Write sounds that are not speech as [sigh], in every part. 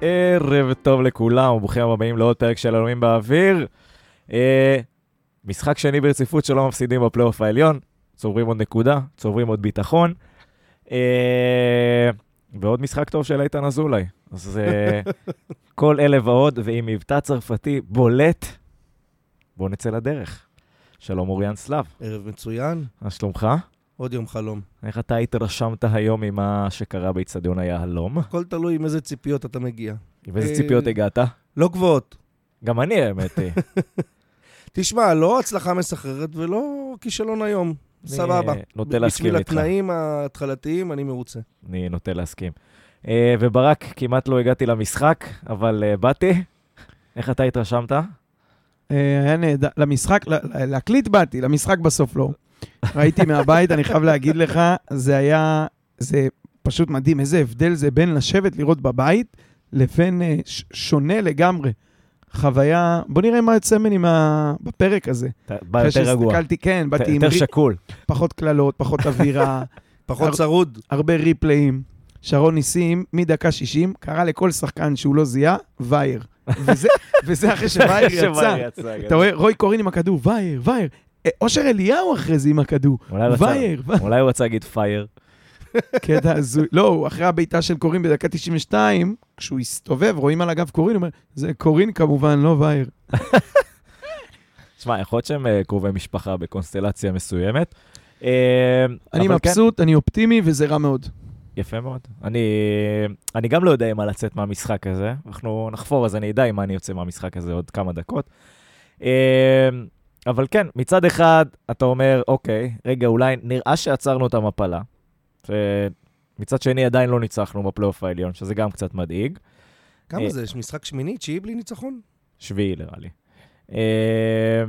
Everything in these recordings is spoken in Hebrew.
ערב טוב לכולם, וברוכים הבאים לעוד פרק של אלוהים באוויר. אה, משחק שני ברציפות שלא מפסידים בפלייאוף העליון, צוברים עוד נקודה, צוברים עוד ביטחון. אה, ועוד משחק טוב של איתן אזולאי. אז אה, [laughs] כל אלה ועוד, ועם מבטא צרפתי בולט, בואו נצא לדרך. שלום אוריאן סלאב, ערב מצוין, מה שלומך? עוד יום חלום. איך אתה התרשמת היום ממה שקרה באיצטדיון היהלום? הכל תלוי עם איזה ציפיות אתה מגיע. עם איזה אה, ציפיות הגעת? לא גבוהות. גם אני, האמת היא. [laughs] תשמע, לא הצלחה מסחררת ולא כישלון היום. סבבה. נוטה להסכים בשביל איתך. התנאים ההתחלתיים אני מרוצה. אני נוטה להסכים. אה, וברק, כמעט לא הגעתי למשחק, אבל אה, באתי. איך אתה התרשמת? אה, היה נהדר, למשחק, להקליט באתי, למשחק בסוף לא. ראיתי מהבית, אני חייב להגיד לך, זה היה, זה פשוט מדהים, איזה הבדל זה בין לשבת לראות בבית לבין אה, ש- שונה לגמרי. חוויה, בוא נראה מה יוצא ממני מה- בפרק הזה. בא יותר רגוע, שהסתכלתי, כן, באתי עם יותר שקול. פחות קללות, פחות אווירה, [laughs] פחות צרוד. הרבה ריפליים. שרון ניסים, מדקה 60, קרא לכל שחקן שהוא לא זיהה, וייר. וזה, וזה אחרי [laughs] שווייר יצא. אתה רואה, רוי קורין עם הכדור, וייר, וייר. אה, אושר אליהו אחרי זה עם הכדור, וייר. אולי הוא רצה להגיד פייר. קטע הזוי. לא, אחרי הבעיטה של קורין בדקה 92, כשהוא הסתובב, רואים על הגב קורין, הוא אומר, זה קורין כמובן, לא וייר. [laughs] תשמע, יכול להיות שהם אה, קרובי משפחה בקונסטלציה מסוימת. אה, אני אבל כן, מבסוט, אני אופטימי, וזה רע מאוד. יפה מאוד. אני, אני גם לא יודע מה לצאת מהמשחק הזה. אנחנו נחפור, אז אני אדע עם מה אני יוצא מהמשחק הזה עוד כמה דקות. אבל כן, מצד אחד, אתה אומר, אוקיי, רגע, אולי נראה שעצרנו את המפלה. מצד שני, עדיין לא ניצחנו בפלייאוף העליון, שזה גם קצת מדאיג. כמה אה. זה? יש משחק שמיני, תשיעי בלי ניצחון? שביעי נראה לי. אה,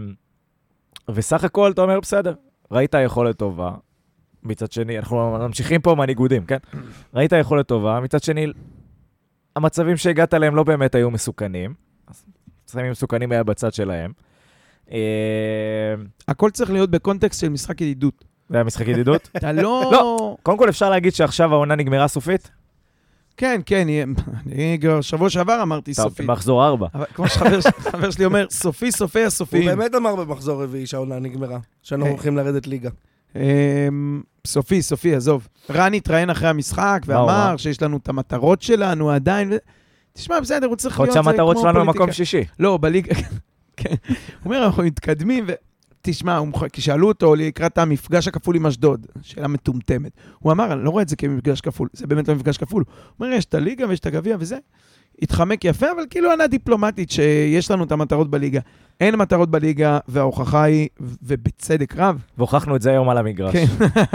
וסך הכל, אתה אומר, בסדר, ראית יכולת טובה. מצד שני, אנחנו ממשיכים פה מהניגודים, כן? [clears throat] ראית יכולת טובה, מצד שני, המצבים שהגעת אליהם לא באמת היו מסוכנים. אז מצבים מסוכנים היה בצד שלהם. אה, הכל צריך להיות בקונטקסט של משחק ידידות. זה היה משחק ידידות? [laughs] אתה לא... לא. קודם כל, אפשר להגיד שעכשיו העונה נגמרה סופית? כן, כן, אני כבר שבוע שעבר אמרתי טוב, סופי. מחזור ארבע. אבל כמו שחבר חבר שלי אומר, סופי סופי הוא הסופיים. באמת אמר במחזור רביעי שהעונה נגמרה. שאנחנו אה. הולכים לרדת ליגה. אמ, סופי, סופי, עזוב. רן התראיין אחרי המשחק הוא ואמר אמר? שיש לנו את המטרות שלנו עדיין. תשמע, בסדר, הוא צריך יכול להיות... להיות זה שהמטרות כמו שלנו הם פוליטיקה. מקום שישי. לא, בליגה... כן. הוא אומר, אנחנו מתקדמים ו... תשמע, הוא מוכ- כי שאלו אותו לקראת המפגש הכפול עם אשדוד, שאלה מטומטמת. הוא אמר, אני לא רואה את זה כמפגש כפול, זה באמת לא מפגש כפול. הוא אומר, יש את הליגה ויש את הגביע וזה. התחמק יפה, אבל כאילו ענה דיפלומטית שיש לנו את המטרות בליגה. אין מטרות בליגה, וההוכחה היא, ובצדק רב, והוכחנו את זה היום על המגרש. כן.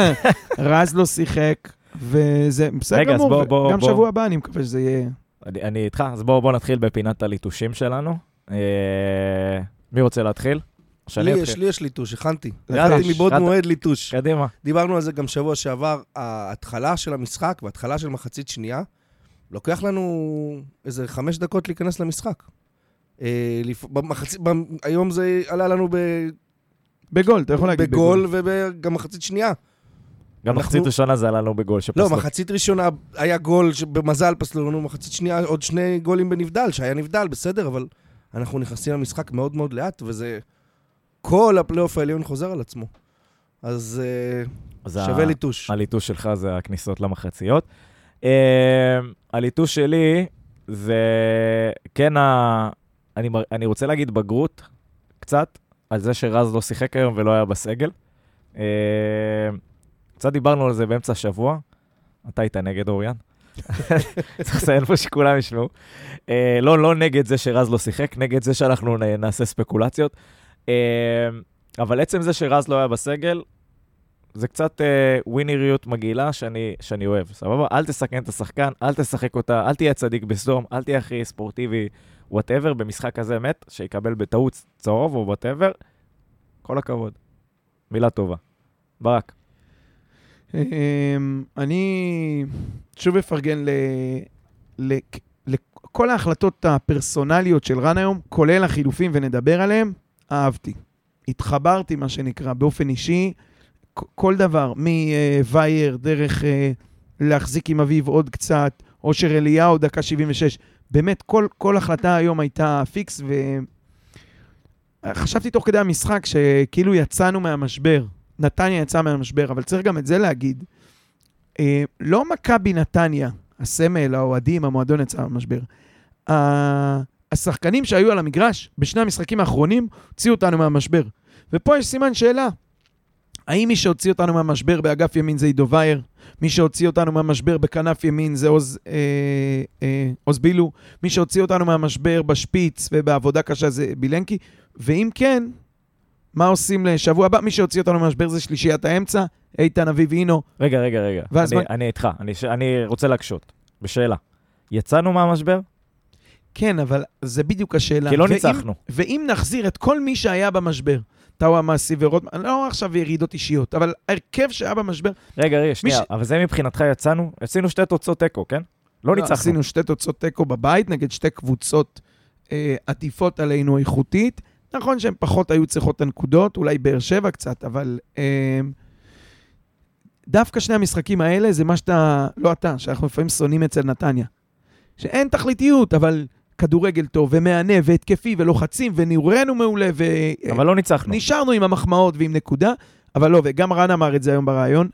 [laughs] רז לא שיחק, וזה בסדר רגע, גמור, בוא- בוא- גם בוא. שבוע הבא אני מקווה שזה יהיה... אני, אני איתך, אז בואו בוא נתחיל בפינת הליטושים שלנו. אה, מי רוצה להתחיל? לי? יש, לי יש ליטוש, הכנתי. הכנתי מבעוד מועד ליטוש. קדימה. דיברנו על זה גם שבוע שעבר, ההתחלה של המשחק וההתחלה של מחצית שנייה, לוקח לנו איזה חמש דקות להיכנס למשחק. אה, לפ... במחצ... ב... היום זה עלה לנו ב... בגול, אתה יכול להגיד בגול וגם מחצית שנייה. גם אנחנו- מחצית ראשונה זה עלה לנו בגול לא, שפסלו. מחצית ראשונה היה גול שבמזל פסלו לנו, מחצית שנייה עוד שני גולים בנבדל, שהיה נבדל, בסדר, אבל אנחנו נכנסים למשחק מאוד מאוד לאט, וזה... כל הפלייאוף העליון חוזר על עצמו. אז אה, אז שווה ה- ליטוש. הליטוש שלך זה הכניסות למחציות. אה, הליטוש שלי זה כן ה... אני, מר- אני רוצה להגיד בגרות קצת, על זה שרז לא שיחק היום ולא היה בסגל. אה, קצת דיברנו על זה באמצע השבוע. אתה היית נגד אוריאן. צריך לציין פה שכולם ישמעו. אה, לא, לא נגד זה שרז לא שיחק, נגד זה שאנחנו נעשה ספקולציות. אה, אבל עצם זה שרז לא היה בסגל, זה קצת אה, ווינריות מגעילה שאני, שאני אוהב, סבבה? אל תסכן את השחקן, אל תשחק אותה, אל תהיה צדיק בסדום, אל תהיה הכי ספורטיבי, Whatever, במשחק כזה מת, שיקבל בטעות צהוב או whatever. כל הכבוד. מילה טובה. ברק. אמ, אני שוב אפרגן ל... ל... לכל ההחלטות הפרסונליות של רן היום, כולל החילופים, ונדבר עליהם, אהבתי. התחברתי, מה שנקרא, באופן אישי, כל דבר, מווייר, דרך אה, להחזיק עם אביב עוד קצת, אושר אליהו, דקה 76. באמת, כל, כל החלטה היום הייתה פיקס, וחשבתי תוך כדי המשחק שכאילו יצאנו מהמשבר. נתניה יצאה מהמשבר, אבל צריך גם את זה להגיד. אה, לא מכבי נתניה, הסמל, האוהדים, המועדון יצא מהמשבר. ה- השחקנים שהיו על המגרש בשני המשחקים האחרונים הוציאו אותנו מהמשבר. ופה יש סימן שאלה. האם מי שהוציא אותנו מהמשבר באגף ימין זה עידו וייר? מי שהוציא אותנו מהמשבר בכנף ימין זה עוז, אה, אה, עוז בילו? מי שהוציא אותנו מהמשבר בשפיץ ובעבודה קשה זה בילנקי? ואם כן, מה עושים לשבוע הבא? מי שהוציא אותנו מהמשבר זה שלישיית האמצע, איתן אביב אינו. רגע, רגע, רגע. אני, מה- אני איתך, אני, ש- אני רוצה להקשות. בשאלה. יצאנו מהמשבר? כן, אבל זה בדיוק השאלה. כי לא ואם- ניצחנו. ואם נחזיר את כל מי שהיה במשבר, טאו המעשי ורוטמן, לא עכשיו ירידות אישיות, אבל ההרכב שהיה במשבר, רגע, רגע, שנייה, ש- אבל זה מבחינתך יצאנו? עשינו שתי תוצאות תיקו, כן? לא ניצחנו. עשינו שתי תוצאות תיקו בבית נגד שתי קבוצות אה, עטיפות עלינו איכותית. נכון שהן פחות היו צריכות את הנקודות, אולי באר שבע קצת, אבל אה, דווקא שני המשחקים האלה זה מה שאתה, לא אתה, שאנחנו לפעמים שונאים אצל נתניה. שאין תכליתיות, אבל כדורגל טוב ומהנה והתקפי ולוחצים ונראינו מעולה ו... אבל לא ניצחנו. נשארנו עם המחמאות ועם נקודה, אבל לא, וגם רן אמר את זה היום בריאיון.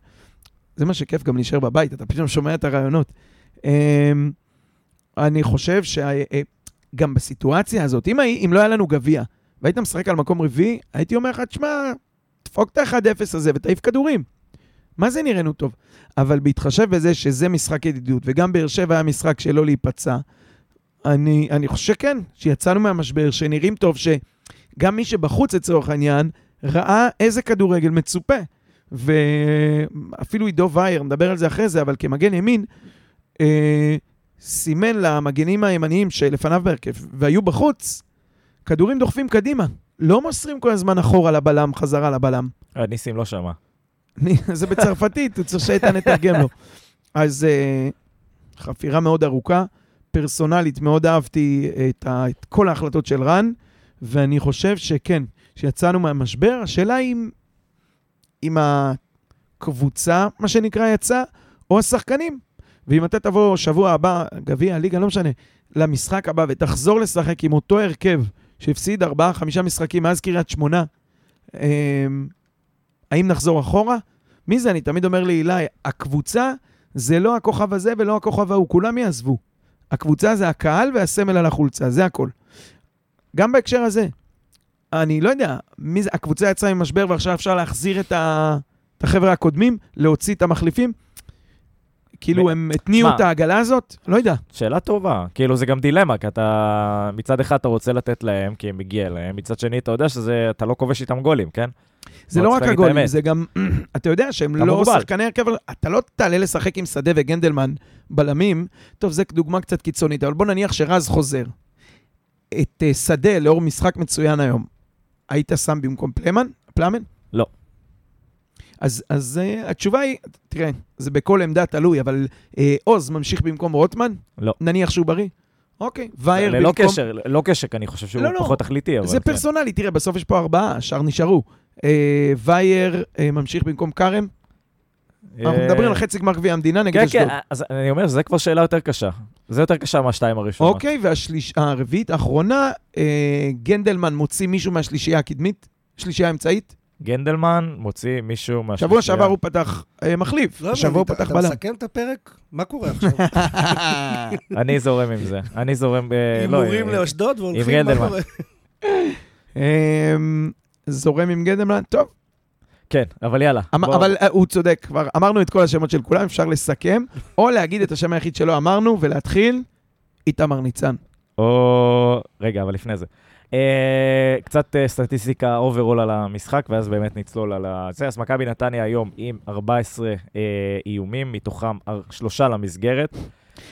זה מה שכיף גם להישאר בבית, אתה פתאום שומע את הרעיונות. אמ, אני חושב שגם בסיטואציה הזאת, אם לא היה לנו גביע, והיית משחק על מקום רביעי, הייתי אומר לך, תשמע, דפוק את ה-1-0 הזה ותעיף כדורים. מה זה נראינו טוב? אבל בהתחשב בזה שזה משחק ידידות, וגם באר שבע היה משחק שלא להיפצע, אני, אני חושב שכן, שיצאנו מהמשבר, שנראים טוב, שגם מי שבחוץ לצורך העניין, ראה איזה כדורגל מצופה. ואפילו עידו וייר, נדבר על זה אחרי זה, אבל כמגן ימין, אה, סימן למגנים הימניים שלפניו בהרכב, והיו בחוץ, כדורים דוחפים קדימה. לא מוסרים כל הזמן אחורה לבלם, חזרה לבלם. אה, ניסים לא שמע. [laughs] זה בצרפתית, הוא צריך שאיתן יתרגם לו. אז אה, חפירה מאוד ארוכה, פרסונלית, מאוד אהבתי את, ה, את כל ההחלטות של רן, ואני חושב שכן, שיצאנו מהמשבר, השאלה היא אם, אם הקבוצה, מה שנקרא, יצאה, או השחקנים. ואם אתה תבוא שבוע הבא, גביע, ליגה, לא משנה, למשחק הבא ותחזור לשחק עם אותו הרכב שהפסיד ארבעה, חמישה משחקים מאז קריית שמונה, אה, האם נחזור אחורה? מי זה? אני תמיד אומר לאילי, הקבוצה זה לא הכוכב הזה ולא הכוכב ההוא, כולם יעזבו. הקבוצה זה הקהל והסמל על החולצה, זה הכל. גם בהקשר הזה, אני לא יודע, מי זה, הקבוצה יצאה ממשבר ועכשיו אפשר להחזיר את, ה, את החבר'ה הקודמים, להוציא את המחליפים? כאילו הם התניעו את העגלה הזאת? לא יודע. שאלה טובה. כאילו, זה גם דילמה, כי אתה... מצד אחד אתה רוצה לתת להם, כי מגיע להם, מצד שני אתה יודע שזה... אתה לא כובש איתם גולים, כן? זה לא רק הגולים. זה גם, [clears throat] אתה יודע שהם לא. שחקני הרכב, אתה לא תעלה לשחק עם שדה וגנדלמן בלמים. טוב, זו דוגמה קצת קיצונית, אבל בוא נניח שרז חוזר. את אה, שדה, לאור משחק מצוין היום, היית שם במקום פלמן? פלמן? אז, אז uh, התשובה היא, תראה, זה בכל עמדה תלוי, אבל uh, עוז ממשיך במקום רוטמן? לא. נניח שהוא בריא? אוקיי. וייר ללא במקום... קשר, לא קשר, אני חושב שהוא לא, לא. פחות תכליתי, אבל... זה כן. פרסונלי, תראה, בסוף יש פה ארבעה, השאר נשארו. אה, וייר אה, ממשיך במקום כרם. אנחנו אה, מדברים על חצי גמר גביע המדינה נגד כן, אשדוד. כן, אז אני אומר, זה כבר שאלה יותר קשה. זה יותר קשה מהשתיים הראשונות. אוקיי, והרביעית, האחרונה, אה, גנדלמן מוציא מישהו מהשלישייה הקדמית, שלישייה האמצעית. גנדלמן מוציא מישהו מהשלישייה. שבוע שעבר הוא פתח אה, מחליף, לא השבוע הוא פתח אתה בלם. מסכם את הפרק? מה קורה עכשיו? [laughs] אני זורם עם זה. אני זורם... אה, לא, הימורים אה, לאשדוד והולכים... מה גנדלמן. אה, זורם עם גנדלמן, טוב, כן, אבל יאללה. אמ- בוא. אבל אה, הוא צודק, כבר אמרנו את כל השמות של כולם, אפשר לסכם, או להגיד את השם היחיד שלא אמרנו, ולהתחיל, איתמר ניצן. או... רגע, אבל לפני זה. אה, קצת אה, סטטיסטיקה overall על המשחק, ואז באמת נצלול על ה... זה, אז מכבי נתניה היום עם 14 אה, איומים, מתוכם שלושה למסגרת.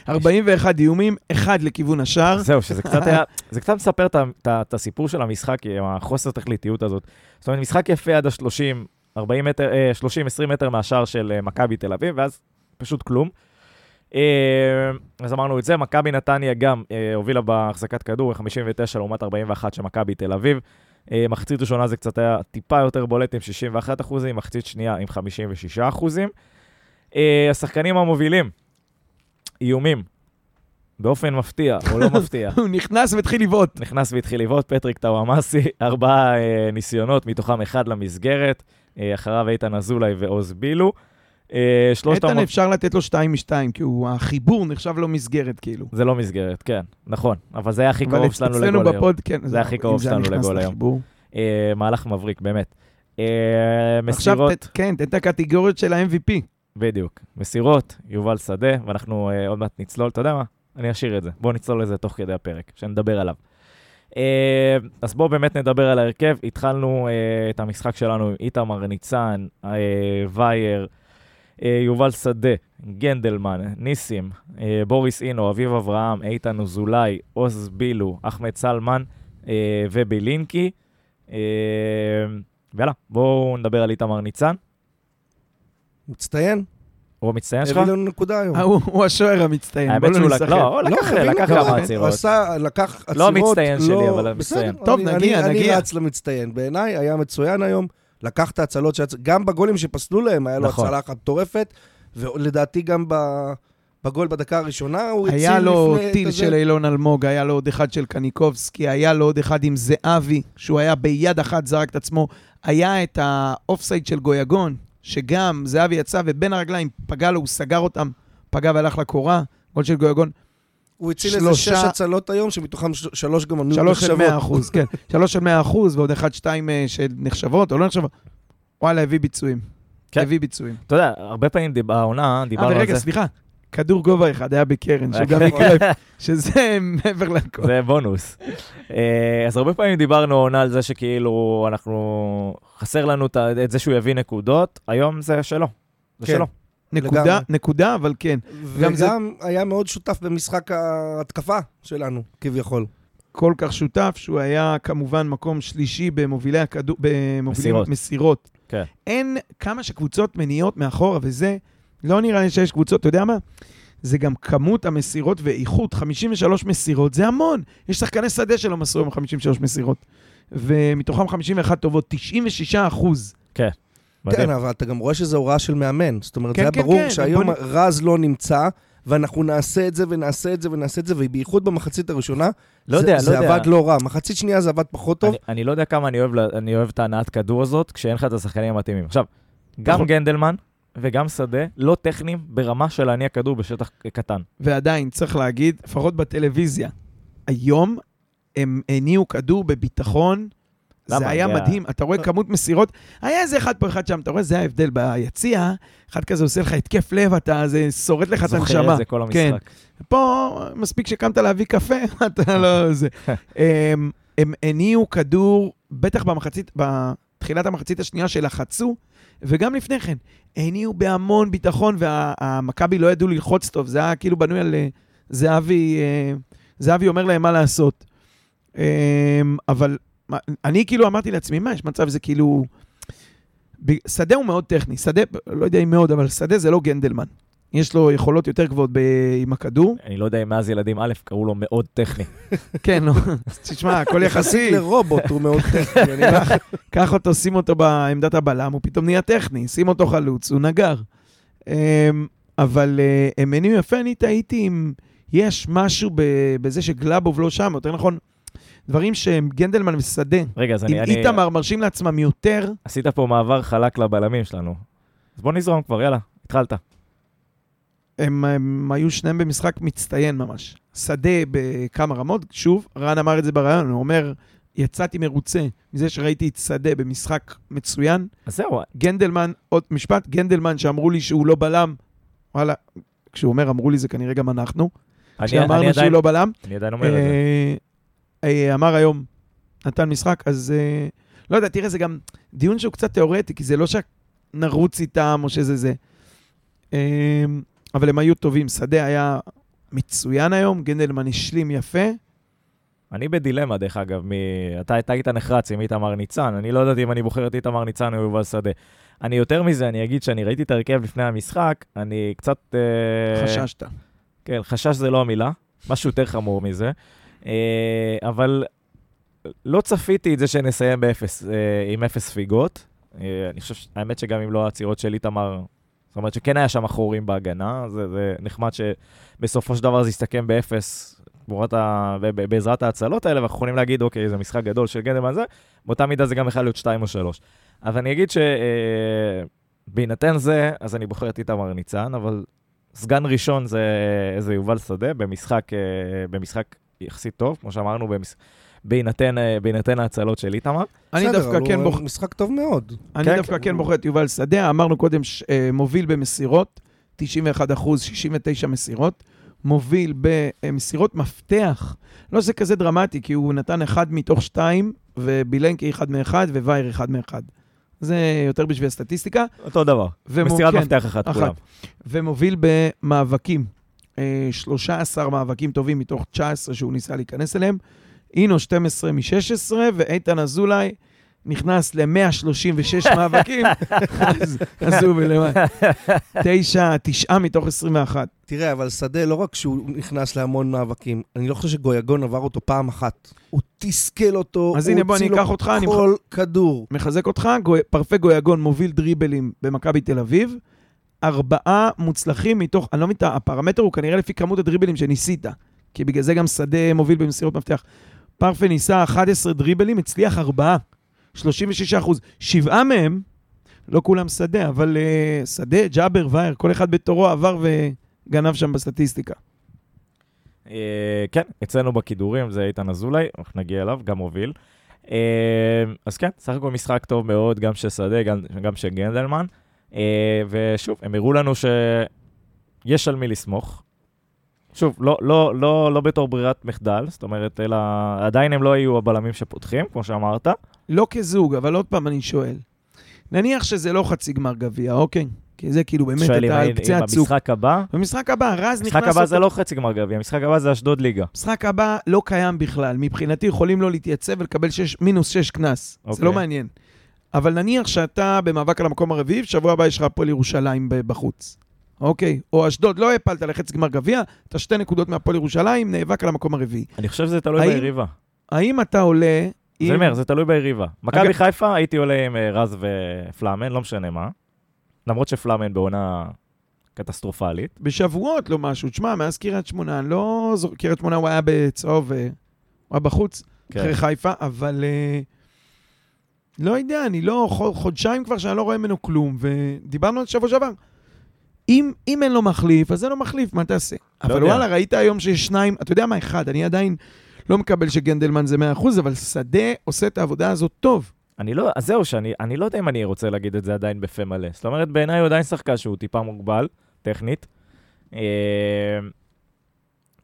41 איומים, אחד לכיוון השער. זהו, שזה קצת היה... [laughs] זה קצת מספר את הסיפור של המשחק, עם החוסר תכליתיות הזאת. זאת אומרת, משחק יפה עד ה-30, 40 מטר, אה, 30-20 מטר מהשער של מכבי תל אביב, ואז פשוט כלום. אה, אז אמרנו את זה, מכבי נתניה גם אה, הובילה בהחזקת כדור, 59 לעומת 41 של מכבי תל אביב. אה, מחצית ראשונה זה קצת היה טיפה יותר בולט עם 61 אחוזים, מחצית שנייה עם 56 אחוזים. השחקנים המובילים, איומים, באופן מפתיע, או לא מפתיע. [laughs] הוא נכנס והתחיל לבעוט. נכנס והתחיל לבעוט, פטריק טוואמאסי, [laughs] ארבעה ניסיונות, מתוכם אחד למסגרת, אחריו איתן אזולאי ועוז בילו. אה, איתן אפשר לתת לו שתיים משתיים, כי הוא, החיבור נחשב לו מסגרת, כאילו. זה לא מסגרת, כן, נכון, אבל זה היה הכי אבל קרוב שלנו לגול היום. כן. זה הכי קרוב היה שלנו לגול היום. מהלך מבריק, באמת. אה, מסירות, כן, תן את הקטגוריות של ה-MVP. בדיוק. מסירות, יובל שדה, ואנחנו אה, עוד מעט נצלול, אתה יודע מה? אני אשאיר את זה. בואו נצלול לזה תוך כדי הפרק, שנדבר עליו. אז בואו באמת נדבר על ההרכב. התחלנו את המשחק שלנו עם איתמר ניצן, וייר, יובל שדה, גנדלמן, ניסים, אה, בוריס אינו, אביב אברהם, איתן אזולאי, עוז בילו, אחמד סלמן אה, ובילינקי. אה, ויאללה, בואו נדבר על איתמר ניצן. מצטיין, הוא המצטיין שלך? הביא לנו נקודה היום. אה, הוא השוער המצטיין, האמת שהוא לא לק- נשחק. לא, הוא לקח- לקח כמה. כמה הוא עצירות. עשה, לקח עצירות. לא המצטיין שלי, אבל המצטיין. טוב, נגיע, נגיע. אני רץ למצטיין. בעיניי היה מצוין היום, לקח את ההצלות, שהצ- גם בגולים שפסלו להם, היה לו נכון. הצלה אחת מטורפת, ולדעתי גם ב- בגול בדקה הראשונה, הוא הציל לפני... היה לו טיל. של אילון אלמוג, היה לו עוד אחד של קניקובסקי, היה לו עוד אחד עם זהבי, שהוא היה ביד אחת זרק את עצמו. היה את האופסייד של גויגון, שגם זהבי יצא ובין הרגליים פגע לו, הוא סגר אותם, פגע והלך לקורה. גול של גויגון, הוא הציל איזה שש הצלות היום, שמתוכם ש- שלוש גם ענו שלוש של נחשבות. 100 אחוז, כן. שלוש של 100 אחוז, ועוד אחד, שתיים אה, שנחשבות או לא נחשבות. וואלה, הביא ביצועים. כן. הביא ביצועים. אתה יודע, הרבה פעמים דיב- העונה, אה, דיברנו על ורגע, זה. סליחה, כדור גובה אחד היה בקרן, שהוא גם רק- יקלף, שזה מעבר לכל. זה בונוס. אה, אז הרבה פעמים דיברנו העונה על זה שכאילו אנחנו, חסר לנו את זה שהוא יביא נקודות, היום זה שלו. זה כן. שלו. נקודה, לגמרי. נקודה, אבל כן. גם וגם זה- היה מאוד שותף במשחק ההתקפה שלנו, כביכול. כל כך שותף, שהוא היה כמובן מקום שלישי במובילי הכדור, במובילים מסירות. מסירות. כן. אין כמה שקבוצות מניעות מאחורה, וזה, לא נראה לי שיש קבוצות, אתה יודע מה? זה גם כמות המסירות ואיכות, 53 מסירות, זה המון. יש שחקני שדה שלא מסרו עם 53 מסירות. ומתוכם 51 טובות, 96 אחוז. מדהים. כן, אבל אתה גם רואה שזו הוראה של מאמן. זאת אומרת, כן, זה היה כן, ברור כן, שהיום בוא רז לא נמצא, ואנחנו נעשה את זה ונעשה את זה ונעשה את זה, ובייחוד במחצית הראשונה, לא זה- יודע, לא זה יודע. עבד לא רע. מחצית שנייה זה עבד פחות טוב. אני, אני לא יודע כמה אני אוהב, אני אוהב את ההנעת כדור הזאת, כשאין לך את השחקנים המתאימים. עכשיו, גם נכון. גנדלמן וגם שדה לא טכניים ברמה של להניע כדור בשטח קטן. ועדיין, צריך להגיד, לפחות בטלוויזיה, היום הם הניעו כדור בביטחון. למה? זה היה זה מדהים, אתה רואה כמות מסירות, היה איזה אחד פה, אחד שם, אתה רואה, זה ההבדל ביציע, אחד כזה עושה לך התקף לב, אתה, זה שורט לך את זוכר הנשמה. את זה כל כן. המשחק. פה, מספיק שקמת להביא קפה, [laughs] אתה לא... [laughs] זה. הם, הם הניעו כדור, בטח במחצית, בתחילת המחצית השנייה שלחצו, וגם לפני כן, הניעו בהמון ביטחון, והמכבי לא ידעו ללחוץ טוב, זה היה כאילו בנוי על אה, זהבי, אה, זהבי אומר להם מה לעשות. אה, אבל מה- אני כאילו אמרתי לעצמי, מה, יש מצב זה כאילו... שדה הוא מאוד טכני, שדה, לא יודע אם מאוד, אבל שדה זה לא גנדלמן. יש לו יכולות יותר גבוהות ב- עם הכדור. אני לא יודע אם מאז ילדים א' קראו לו מאוד טכני. [laughs] כן, לא, [laughs] תשמע, הכל יחסי. לרובוט הוא מאוד [laughs] טכני. קח אותו, שים אותו בעמדת הבלם, הוא פתאום נהיה טכני, שים אותו חלוץ, הוא נגר. אמ, אבל אה, הם הניעו יפה, אני טעיתי אם יש משהו ב- בזה שגלאבוב לא שם, יותר נכון, דברים שהם גנדלמן ושדה. רגע, אז אני... אני איתמר מרשים לעצמם יותר, עשית פה מעבר חלק לבלמים שלנו. אז בוא נזרום כבר, יאללה, התחלת. הם, הם היו שניהם במשחק מצטיין ממש. שדה בכמה רמות, שוב, רן אמר את זה בריאיון, הוא אומר, יצאתי מרוצה מזה שראיתי את שדה במשחק מצוין. אז זהו, גנדלמן, עוד משפט, גנדלמן שאמרו לי שהוא לא בלם, וואלה, כשהוא אומר אמרו לי זה כנראה גם אנחנו, אני, אני, שאמרנו שהוא עדיין, לא בלם, אני עדיין אומר את זה. אה, אמר היום, נתן משחק, אז אה, לא יודע, תראה, זה גם דיון שהוא קצת תיאורטי, כי זה לא שנרוץ איתם או שזה זה. אה, אבל הם היו טובים, שדה היה מצוין היום, גנדלמן השלים יפה. אני בדילמה, דרך אגב, מ... אתה, אתה היית נחרץ עם איתמר ניצן, אני לא יודעת אם אני בוחר את איתמר ניצן או יובל שדה. אני יותר מזה, אני אגיד שאני ראיתי את ההרכב לפני המשחק, אני קצת... אה, חששת. כן, חשש זה לא המילה, משהו יותר חמור מזה. אה, אבל לא צפיתי את זה שנסיים באפס, אה, עם אפס ספיגות. אה, אני חושב, האמת שגם אם לא העצירות של איתמר, זאת אומרת שכן היה שם חורים בהגנה, זה, זה נחמד שבסופו של דבר זה יסתכם באפס ה... בעזרת ההצלות האלה, ואנחנו יכולים להגיד, אוקיי, זה משחק גדול של גנדלמן זה, באותה מידה זה גם יכול להיות 2 או 3. אבל אני אגיד שבהינתן זה, אז אני בוחר את איתמר ניצן, אבל סגן ראשון זה, זה יובל שדה, במשחק, אה, במשחק יחסית טוב, כמו שאמרנו, במש... בהינתן, אה, בהינתן ההצלות של איתמר. אני בסדר, דווקא כן בוחר... משחק טוב מאוד. אני כן, דווקא כן. כן בוחר את יובל שדה, אמרנו קודם, ש- אה, מוביל במסירות, 91 אחוז, 69 מסירות. מוביל במסירות מפתח. לא שזה כזה דרמטי, כי הוא נתן אחד מתוך שתיים, ובילנקי אחד מאחד, ווייר אחד מאחד. זה יותר בשביל הסטטיסטיקה. אותו דבר. ומו- מסירת כן, מפתח אחת, אחת. כולם. ומוביל במאבקים. אה, 13 מאבקים טובים מתוך 19 שהוא ניסה להיכנס אליהם. אינו 12 מ-16, ואיתן אזולאי נכנס ל-136 [laughs] מאבקים, אז אז הוא בלמעלה. תשע, תשעה מתוך 21. תראה, אבל שדה, לא רק שהוא נכנס להמון מאבקים, אני לא חושב שגויגון עבר אותו פעם אחת. הוא תסכל אותו, אז הוא הנה, בוא, אני אקח אותך, אני כל כדור. מחזק אותך, גוי- פרפה גויגון מוביל דריבלים במכבי תל אביב. ארבעה מוצלחים מתוך, אני לא מבין, הפרמטר הוא כנראה לפי כמות הדריבלים שניסית, כי בגלל זה גם שדה מוביל במסירות מפתח. פרפה ניסה 11 דריבלים, הצליח ארבעה, 36 אחוז. שבעה מהם, לא כולם שדה, אבל uh, שדה, ג'אבר, וייר, כל אחד בתורו עבר וגנב שם בסטטיסטיקה. אה, כן, אצלנו בכידורים זה איתן אזולאי, אנחנו נגיע אליו, גם מוביל. אה, אז כן, סך הכל משחק טוב מאוד, גם של שדה, גם, גם של גנדלמן. אה, ושוב, הם הראו לנו שיש על מי לסמוך. שוב, לא, לא, לא, לא בתור ברירת מחדל, זאת אומרת, אלא עדיין הם לא יהיו הבלמים שפותחים, כמו שאמרת. לא כזוג, אבל עוד פעם אני שואל. נניח שזה לא חצי גמר גביע, אוקיי? כי זה כאילו באמת שואל אתה על אם קצה הצוק. במשחק הבא, במשחק הבא, רז נכנס... המשחק הבא זה לא חצי גמר גביע, המשחק הבא זה אשדוד ליגה. המשחק הבא לא קיים בכלל. מבחינתי יכולים לא להתייצב ולקבל שש, מינוס שש קנס. זה אוקיי. לא מעניין. אבל נניח שאתה במאבק על המקום הרביעי, שבוע הבא יש לך הפועל ירושלים בחוץ. אוקיי? או אשדוד, לא הפלת לחצי גמר גביע, אתה שתי נקודות מהפועל ירושלים, נאבק על המקום הרביעי. אני חושב שזה תלוי האם- ביריבה. האם אתה עולה... זה עם- אומר, זה תלוי ביריבה. מכבי חיפה, הייתי עולה עם אה, רז ופלאמן, לא משנה מה. למרות שפלאמן בעונה קטסטרופלית. בשבועות לא משהו. תשמע, מאז קריית שמונה, אני לא... זו- קריית שמונה הוא היה בצהוב, אה, הוא היה בחוץ, כן. אחרי חיפה, אבל... אה, לא יודע, אני לא... חו- חודשיים כבר שאני לא רואה ממנו כלום, ודיברנו על זה שבוע שעבר. אם, אם אין לו מחליף, אז אין לו מחליף, מה תעשה? אבל יודע. וואלה, ראית היום שיש שניים, אתה יודע מה, אחד, אני עדיין לא מקבל שגנדלמן זה 100%, אבל שדה עושה את העבודה הזאת טוב. אני לא, אז זהו, שאני אני לא יודע אם אני רוצה להגיד את זה עדיין בפה מלא. זאת אומרת, בעיניי הוא עדיין שחקן שהוא טיפה מוגבל, טכנית. אה,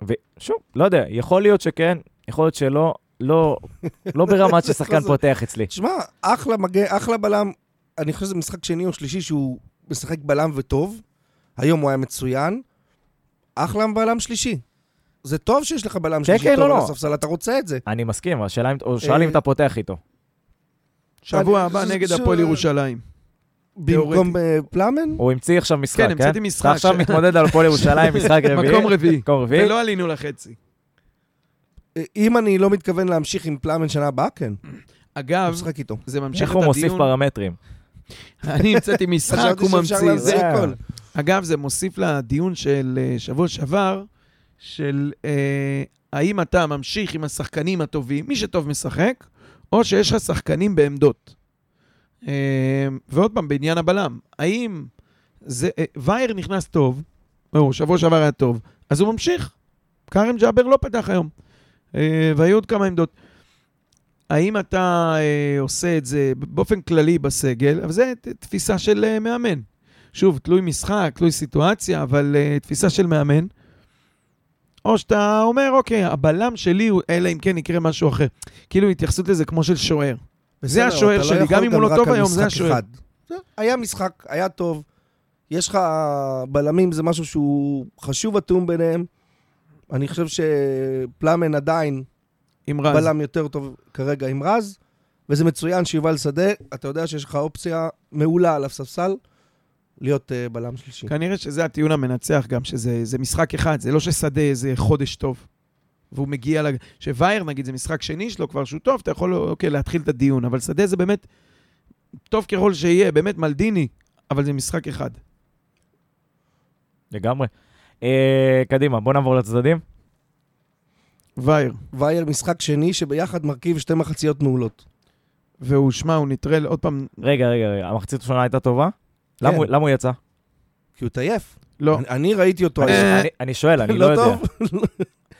ושוב, לא יודע, יכול להיות שכן, יכול להיות שלא, לא, לא ברמת [laughs] ששחקן פותח אצלי. תשמע, אחלה מגן, אחלה בלם. אני חושב שזה משחק שני או שלישי שהוא משחק בלם וטוב. היום הוא היה מצוין. אחלה בלם שלישי. זה טוב שיש לך בלם שלישי כן, טוב לא, על לא. הספסל, אתה רוצה את זה. אני מסכים, השאלה אם, שאל אם אה, אתה פותח איתו. שבוע אני- הבא נגד הפועל ירושלים. במקום אה, פלאמן? הוא המציא עכשיו משחק, כן, כן? המצאתי משחק. אתה עכשיו מתמודד על הפועל ירושלים, משחק [laughs] רביעי. מקום רביעי. מקום רביעי. ולא עלינו לחצי. אם אני לא מתכוון להמשיך עם פלאמן שנה הבאה, כן. אגב. זה ממשיך איך את הוא מוסיף הדיון. פרמטרים? אני המצאתי משחק, הוא ממציא. זה- הכל. אגב, זה מוסיף לדיון של אה, שבוע שעבר, של אה, האם אתה ממשיך עם השחקנים הטובים, מי שטוב משחק, או שיש לך שחקנים בעמדות. אה, ועוד פעם, בעניין הבלם, האם זה... אה, וייר נכנס טוב, או שבוע שעבר היה טוב, אז הוא ממשיך. כרם ג'אבר לא פתח היום. אה, והיו עוד כמה עמדות. האם אתה אה, עושה את זה באופן כללי בסגל, אבל זה ת- תפיסה של אה, מאמן. שוב, תלוי משחק, תלוי סיטואציה, אבל תפיסה של מאמן. או שאתה אומר, אוקיי, הבלם שלי הוא, אלא אם כן יקרה משהו אחר. כאילו התייחסות לזה כמו של שוער. בסדר, השוער לא שלי, גם אם הוא לא טוב היום, זה השוער. זה- היה משחק, היה טוב. יש לך בלמים, זה משהו שהוא חשוב התיאום ביניהם. אני חושב שפלאמן עדיין עם רז. בלם יותר טוב כרגע עם רז, וזה מצוין שיובל שדה, אתה יודע שיש לך אופציה מעולה על הספסל להיות uh, בלם שלישי. כנראה שזה הטיעון המנצח גם, שזה זה משחק אחד, זה לא ששדה איזה חודש טוב. והוא מגיע, לג... שווייר נגיד זה משחק שני שלו כבר שהוא טוב, אתה יכול אוקיי, להתחיל את הדיון, אבל שדה זה באמת טוב ככל שיהיה, באמת מלדיני, אבל זה משחק אחד. לגמרי. אה, קדימה, בוא נעבור לצדדים. וייר. וייר משחק שני שביחד מרכיב שתי מחציות מעולות. והוא, שמע, הוא נטרל עוד פעם, רגע, רגע, רגע, המחצית הראשונה הייתה טובה? למה כן. הוא- למה הוא יצא? כי הוא טייף. לא, אני- אני ראיתי אותו אני-. אני- אני שואל, אני [laughs] לא יודע. טוב?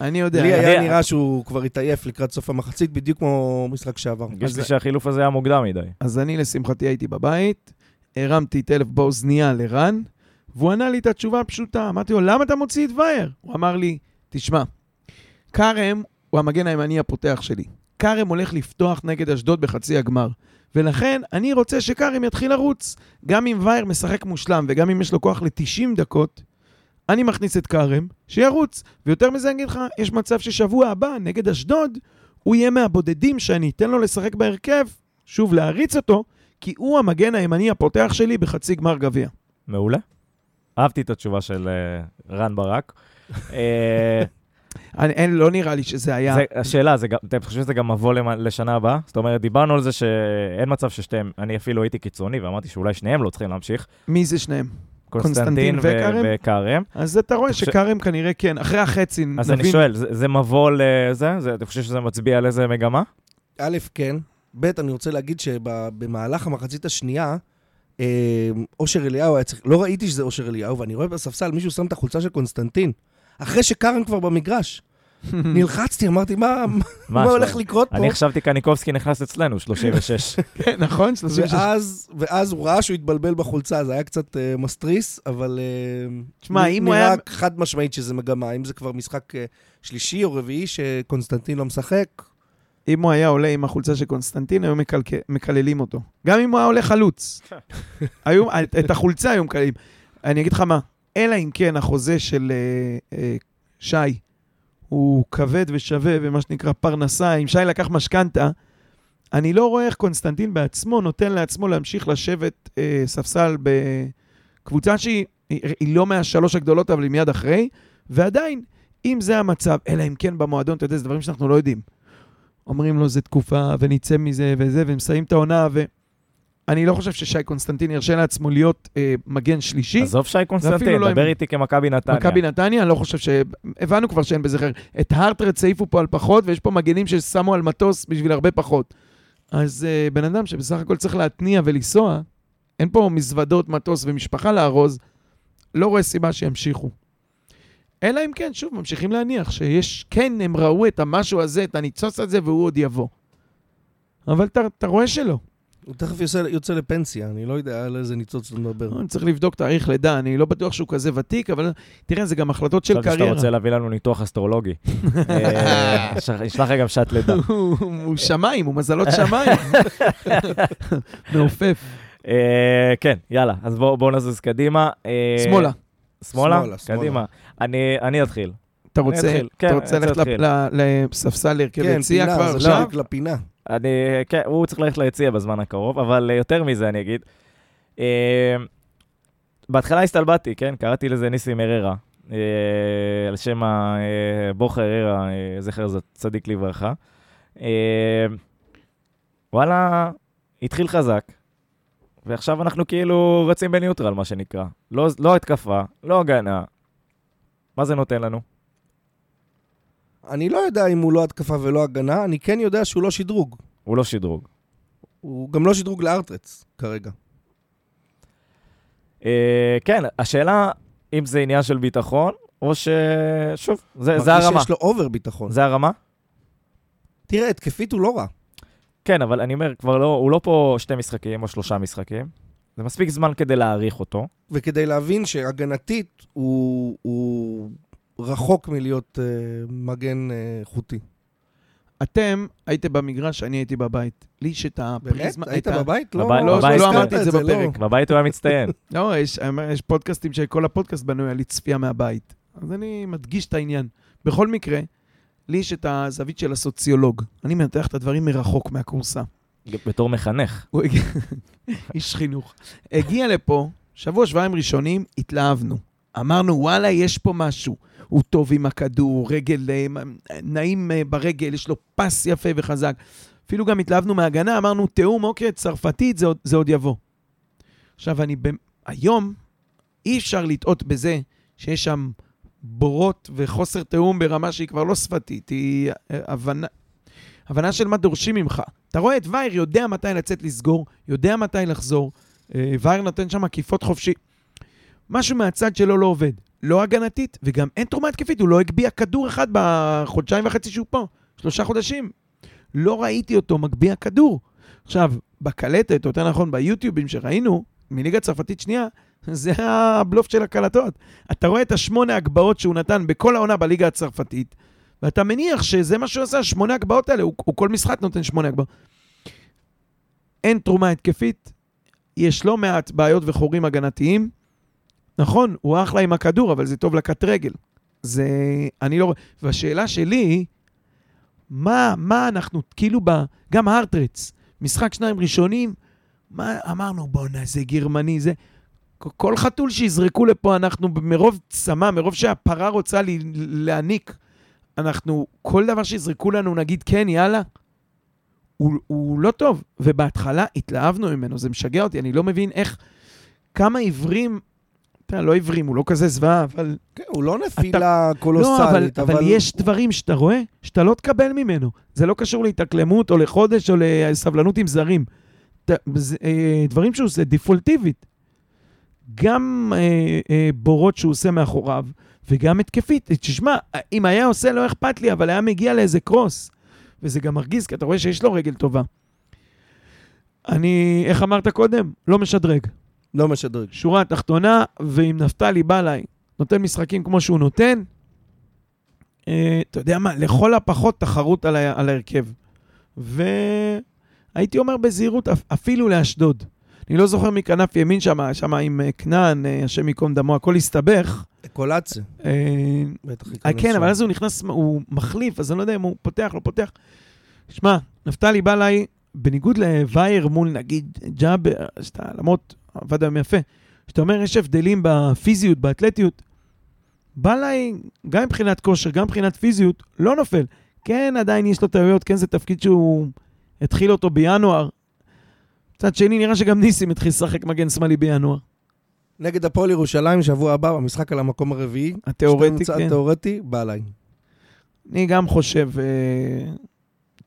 אני יודע. לי היה נראה שהוא כבר התעייף לקראת סוף המחצית, בדיוק כמו משחק שעבר. הרגיש לי שהחילוף הזה היה מוקדם מדי. אז אני, לשמחתי, הייתי בבית, הרמתי טלף באוזנייה לרן, והוא ענה לי את התשובה הפשוטה. אמרתי לו, למה אתה מוציא את וייר? הוא אמר לי, תשמע, כרם הוא המגן הימני הפותח שלי. כרם הולך לפתוח נגד אשדוד בחצי הגמר. ולכן אני רוצה שכרם יתחיל לרוץ. גם אם וייר משחק מושלם וגם אם יש לו כוח ל-90 דקות, אני מכניס את כרם, שירוץ. ויותר מזה אני אגיד לך, יש מצב ששבוע הבא, נגד אשדוד, הוא יהיה מהבודדים שאני אתן לו לשחק בהרכב, שוב, להריץ אותו, כי הוא המגן הימני הפותח שלי בחצי גמר גביע. מעולה. אהבתי את התשובה של אה, רן ברק. אה, אני, אין, לא נראה לי שזה היה... זה- השאלה, זה אתם חושבים שזה גם מבוא לשנה הבאה? זאת אומרת, דיברנו על זה שאין מצב ששתיהם, אני אפילו הייתי קיצוני ואמרתי שאולי שניהם לא צריכים להמשיך. מי זה שניהם? קונסטנטין וכרם? אז אתה רואה אתה חושב- שכרם כנראה כן, אחרי החצי אז אני שואל, זה זה מבוא לזה? זה- אתם חושבים שזה מצביע על איזה מגמה? א', כן. ב', אני רוצה להגיד שבמהלך המחצית השנייה, אושר אליהו היה צריך... לא ראיתי שזה אושר אליהו, ואני רואה בספסל מישהו שם את החולצה של קונסטנטין. אחרי שקארן כבר במגרש. [laughs] נלחצתי, אמרתי, מה מה הולך לקרות פה? אני חשבתי קניקובסקי נכנס אצלנו, 36. [laughs] כן, נכון? 36. ואז, ואז הוא ראה שהוא התבלבל בחולצה, זה היה קצת אה, mysterious, אבל אה, תשמע, אם הוא היה- נראה חד משמעית שזה מגמה. אם זה כבר משחק אה, שלישי או רביעי שקונסטנטין לא משחק, אם הוא היה עולה עם החולצה של קונסטנטין, היו מקלק- מקללים אותו. גם אם הוא היה עולה חלוץ. [laughs] היו, את החולצה היו מקללים. אני אגיד לך מה, אלא אם כן החוזה של אה, אה, שי הוא כבד ושווה ומה שנקרא פרנסה, אם שי לקח משכנתה, אני לא רואה איך קונסטנטין בעצמו נותן לעצמו להמשיך לשבת אה, ספסל בקבוצה שהיא היא, היא לא מהשלוש הגדולות, אבל היא מיד אחרי, ועדיין, אם זה המצב, אלא אם כן במועדון, אתה יודע, זה דברים שאנחנו לא יודעים. אומרים לו, זה תקופה, ונצא מזה וזה, ומסיים את העונה, ו... אני לא חושב ששי קונסטנטין ירשה לעצמו להיות אה, מגן שלישי. עזוב שי קונסטנטין, לא דבר עם- איתי כמכבי נתניה. מכבי נתניה, אני לא חושב ש... הבנו כבר שאין בזה חרר. את הארטרט העיפו פה על פחות, ויש פה מגנים ששמו על מטוס בשביל הרבה פחות. אז uh, בן אדם שבסך הכל צריך להתניע ולנסוע, אין פה מזוודות, מטוס ומשפחה לארוז, לא רואה סיבה שימשיכו. אלא אם כן, שוב, ממשיכים להניח שיש, כן, הם ראו את המשהו הזה, את הניצוץ הזה, והוא עוד יבוא. אבל אתה, רואה שלא. הוא תכף יוצא, יוצא לפנסיה, אני לא יודע על איזה ניצוץ אתה מדבר. אני צריך לבדוק תאריך לידה, אני לא בטוח שהוא כזה ותיק, אבל תראה, זה גם החלטות של חשבתי שאתה קריירה. רוצה להביא לנו ניתוח אסטרולוגי. יש לך- יש לך גם שעת לידה. הוא שמיים, הוא מזלות שמיים. [laughs] מעופף. אה, כן, יאללה, אז בואו בואו נזוז קדימה. אה, שמאלה. שמאלה? שמאלה, שמאלה. קדימה. אני אני אתחיל. אתה רוצה אתחיל. כן, אתה רוצה אני ללכת לספסל להרכב כן, יציע פינה, כבר עכשיו? בדיוק לפינה. אני, כן, הוא צריך ללכת ליציע בזמן הקרוב, אבל אה, יותר מזה אני אגיד. אה, בהתחלה הסתלבטתי, כן? קראתי לזה ניסים אררה, אה, על שם הבוכר אררה, אה, זכר ז- צדיק לברכה. אה, וואלה, התחיל חזק, ועכשיו אנחנו כאילו רצים בניוטרל, מה שנקרא. לא, לא התקפה, לא הגנה. מה זה נותן לנו? אני לא יודע אם הוא לא התקפה ולא הגנה, אני כן יודע שהוא לא שדרוג. הוא לא שדרוג. הוא גם לא שדרוג לארטרץ כרגע. אה, כן, השאלה אם זה עניין של ביטחון, או ש... שוב, זה, זה מרגיש הרמה. שיש לו אובר ביטחון. זה הרמה? תראה, התקפית הוא לא רע. כן, אבל אני אומר, כבר לא, הוא לא פה שתי משחקים או שלושה משחקים. זה מספיק זמן כדי להעריך אותו. וכדי להבין שהגנתית הוא, הוא רחוק מלהיות uh, מגן uh, איכותי. אתם הייתם במגרש, אני הייתי בבית. לי יש את הפריזמה... באמת? היית בבית? לא, בבית- לא, בבית לא. אמרתי את זה הזכרת בפרק. בבית הוא היה מצטיין. [laughs] לא, יש, יש פודקאסטים שכל הפודקאסט בנוי על צפייה מהבית. אז אני מדגיש את העניין. בכל מקרה, לי יש את הזווית של הסוציולוג. אני מנתח את הדברים מרחוק מהכורסה. בתור מחנך. איש חינוך. הגיע לפה, שבוע, שבועיים ראשונים, התלהבנו. אמרנו, וואלה, יש פה משהו. הוא טוב עם הכדור, רגל, אה, נעים אה, ברגל, יש לו פס יפה וחזק. אפילו גם התלהבנו מההגנה, אמרנו, תיאום, אוקיי, צרפתית, זה עוד, זה עוד יבוא. עכשיו, אני, במ- היום, אי אפשר לטעות בזה שיש שם בורות וחוסר תיאום ברמה שהיא כבר לא שפתית, היא אה, הבנה, הבנה של מה דורשים ממך. אתה רואה את וייר יודע מתי לצאת לסגור, יודע מתי לחזור. אה, וייר נותן שם עקיפות חופשי. משהו מהצד שלו לא עובד. לא הגנתית, וגם אין תרומה התקפית, הוא לא הגביה כדור אחד בחודשיים וחצי שהוא פה. שלושה חודשים. לא ראיתי אותו מגביה כדור. עכשיו, בקלטת, או יותר נכון ביוטיובים שראינו, מליגה צרפתית שנייה, [laughs] זה הבלוף של הקלטות. אתה רואה את השמונה הגבהות שהוא נתן בכל העונה בליגה הצרפתית, ואתה מניח שזה מה שהוא עשה, שמונה הגבהות האלה, הוא, הוא כל משחק נותן שמונה הגבהות. אין תרומה התקפית, יש לא מעט בעיות וחורים הגנתיים. נכון, הוא אחלה עם הכדור, אבל זה טוב לקט רגל. זה... אני לא רואה... והשאלה שלי היא, מה, מה אנחנו, כאילו, ב, גם הארטרץ, משחק שניים ראשונים, מה אמרנו, בואנה, זה גרמני, זה... כל חתול שיזרקו לפה, אנחנו מרוב צמא, מרוב שהפרה רוצה לי, להניק, אנחנו, כל דבר שיזרקו לנו, נגיד כן, יאללה. הוא, הוא לא טוב, ובהתחלה התלהבנו ממנו, זה משגע אותי, אני לא מבין איך, כמה עיוורים, אתה לא עיוורים, הוא לא כזה זוועה, אבל... כן, הוא לא נפילה קולוסלית, לא, אבל, אבל... אבל יש דברים שאתה רואה, שאתה לא תקבל ממנו. זה לא קשור להתאקלמות או לחודש או לסבלנות עם זרים. ת- זה, אה, דברים שהוא עושה דפולטיבית. גם אה, אה, בורות שהוא עושה מאחוריו, וגם התקפית. תשמע, אם היה עושה, לא אכפת לי, אבל היה מגיע לאיזה קרוס. וזה גם מרגיז, כי אתה רואה שיש לו רגל טובה. אני, איך אמרת קודם? לא משדרג. לא משדרג. שורה תחתונה, ואם נפתלי בא אליי, נותן משחקים כמו שהוא נותן, אה, אתה יודע מה, לכל הפחות תחרות על, ה- על ההרכב. והייתי אומר בזהירות, אפ- אפילו לאשדוד. אני לא זוכר מי כנף ימין שם, שם עם אה, כנען, אה, השם ייקום דמו, הכל הסתבך. קולאצה, אה, בטח ייכנס כן. אבל אז הוא נכנס, הוא מחליף, אז אני לא יודע אם הוא פותח, לא פותח. שמע, נפתלי בא אליי, בניגוד לווייר מול נגיד ג'אבר, שאתה, למרות, עבד היום יפה, שאתה אומר, יש הבדלים בפיזיות, באתלטיות, בא אליי, גם מבחינת כושר, גם מבחינת פיזיות, לא נופל. כן, עדיין יש לו טעויות, כן, זה תפקיד שהוא התחיל אותו בינואר. מצד שני, נראה שגם ניסים התחיל לשחק מגן שמאלי בינואר. נגד הפועל ירושלים, שבוע הבא, במשחק על המקום הרביעי. התיאורטי, שאתה כן. תיאורטי, בא אליי. אני גם חושב... אה,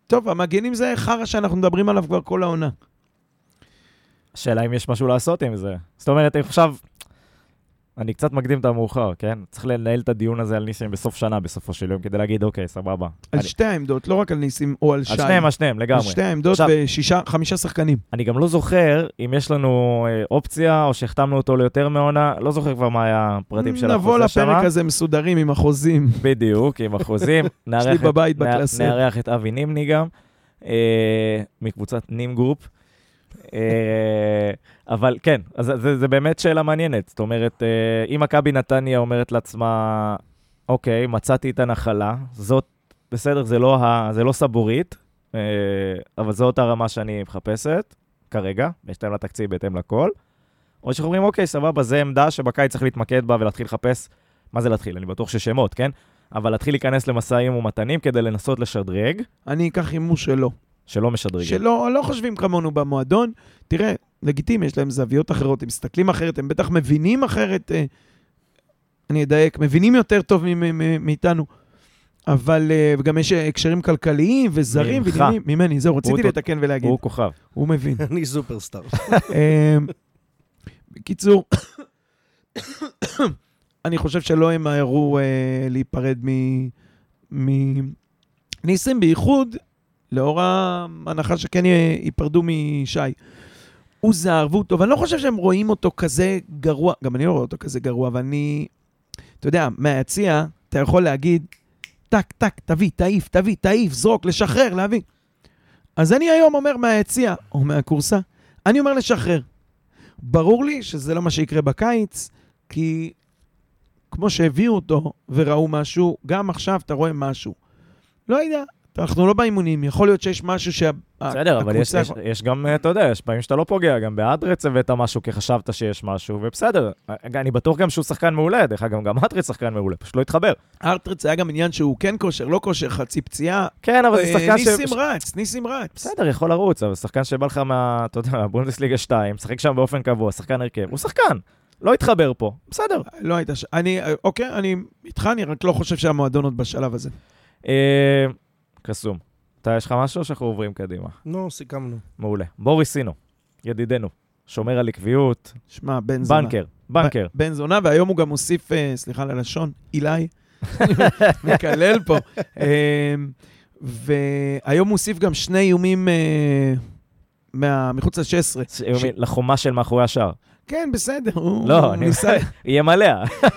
טוב, המגנים זה חרא שאנחנו מדברים עליו כבר כל העונה. השאלה אם יש משהו לעשות עם זה. זאת אומרת, אני עכשיו... אני קצת מקדים את המאוחר, כן? צריך לנהל את הדיון הזה על ניסים בסוף שנה, בסופו של יום, כדי להגיד, אוקיי, סבבה. על אני- שתי העמדות, לא רק על ניסים או על שי. על שניהם, על שניהם, על לגמרי. שתי העמדות עכשיו- ושישה, חמישה שחקנים. אני גם לא זוכר אם יש לנו אה, אופציה, או שהחתמנו אותו ליותר מעונה, לא זוכר כבר מה היה הפרטים של נבוא החוזה שמה. לפרק הזה מסודרים עם החוזים. בדיוק, עם החוזים. [laughs] יש לי בבית בקלסר. נארח את אבי נימני גם, אה, מקבוצת נים group. אה, אבל כן, אז זה, זה, באמת שאלה מעניינת. זאת אומרת, אה, אם מכבי נתניה אומרת לעצמה, אוקיי, מצאתי את הנחלה, זאת, בסדר, זה לא, ה, זה לא סבורית, אה, אבל זאת הרמה שאני מחפשת כרגע, בהתאם לתקציב, בהתאם לכל. או שאנחנו אומרים, אוקיי, סבבה, זו עמדה שבקיץ צריך להתמקד בה ולהתחיל לחפש, מה זה להתחיל? אני בטוח ששמות, כן? אבל להתחיל להיכנס למשאים ומתנים כדי לנסות לשדרג, אני אקח הימור שלא. שלא משדרגים. שלא לא חושבים כמונו במועדון. תראה, לגיטימי, יש להם זוויות אחרות, הם מסתכלים אחרת, הם בטח מבינים אחרת, אה, אני אדייק, מבינים יותר טוב מאיתנו. אבל, אה, וגם יש הקשרים כלכליים וזרים ממך. ועניינים, ממני, זהו, רציתי לתקן ולהגיד, הוא כוכב. הוא מבין. אני סופרסטאר. בקיצור, אני חושב שלא ימהרו אה, להיפרד מ- מניסים, בייחוד לאור ההנחה שכן ייפרדו משי. הוא זר והוא טוב, אני לא חושב שהם רואים אותו כזה גרוע, גם אני לא רואה אותו כזה גרוע, אבל אני, אתה יודע, מהיציע, אתה יכול להגיד, טק, טק, תביא, תעיף, תביא, תעיף, זרוק, לשחרר, להביא. אז אני היום אומר מהיציע, או מהכורסה, אני אומר לשחרר. ברור לי שזה לא מה שיקרה בקיץ, כי כמו שהביאו אותו וראו משהו, גם עכשיו אתה רואה משהו. לא יודע, אנחנו לא באימונים, יכול להיות שיש משהו שה... בסדר, אבל יש, יש, יש גם, אה, אתה יודע, יש פעמים שאתה לא פוגע, גם באדרץ הבאת משהו כי חשבת שיש משהו, ובסדר. אני בטוח גם שהוא שחקן מעולה, דרך אגב, גם אדרץ שחקן מעולה, פשוט לא התחבר. ארטרץ היה גם עניין שהוא כן כושר, לא כושר, חצי פציעה. כן, אבל זה אה, שחקן ש... ניסים רץ, ניסים רץ. בסדר, יכול לרוץ, אבל שחקן שבא לך מה, אתה יודע, מהבונדסליגה 2, משחק שם באופן קבוע, שחקן הרכב, הוא שחקן. לא התחבר פה. בסדר. לא הייתה ש... אני, אוקיי, אני איתך, אני רק לא חושב שהמועדון עוד בשלב הזה. אה, קסום. אתה, יש לך משהו או שאנחנו עוברים קדימה? נו, סיכמנו. מעולה. בוריס סינו, ידידנו, שומר על עקביות, שמע, בן זונה. בנקר, בנקר. בן זונה, והיום הוא גם מוסיף, אה, סליחה על הלשון, אילי. [laughs] מקלל פה. אה, והיום הוא הוסיף גם שני איומים אה, מה- מחוץ ל-16. ש- לחומה של מאחורי השער. כן, בסדר, הוא לא, ניסה, [laughs] יהיה מלא.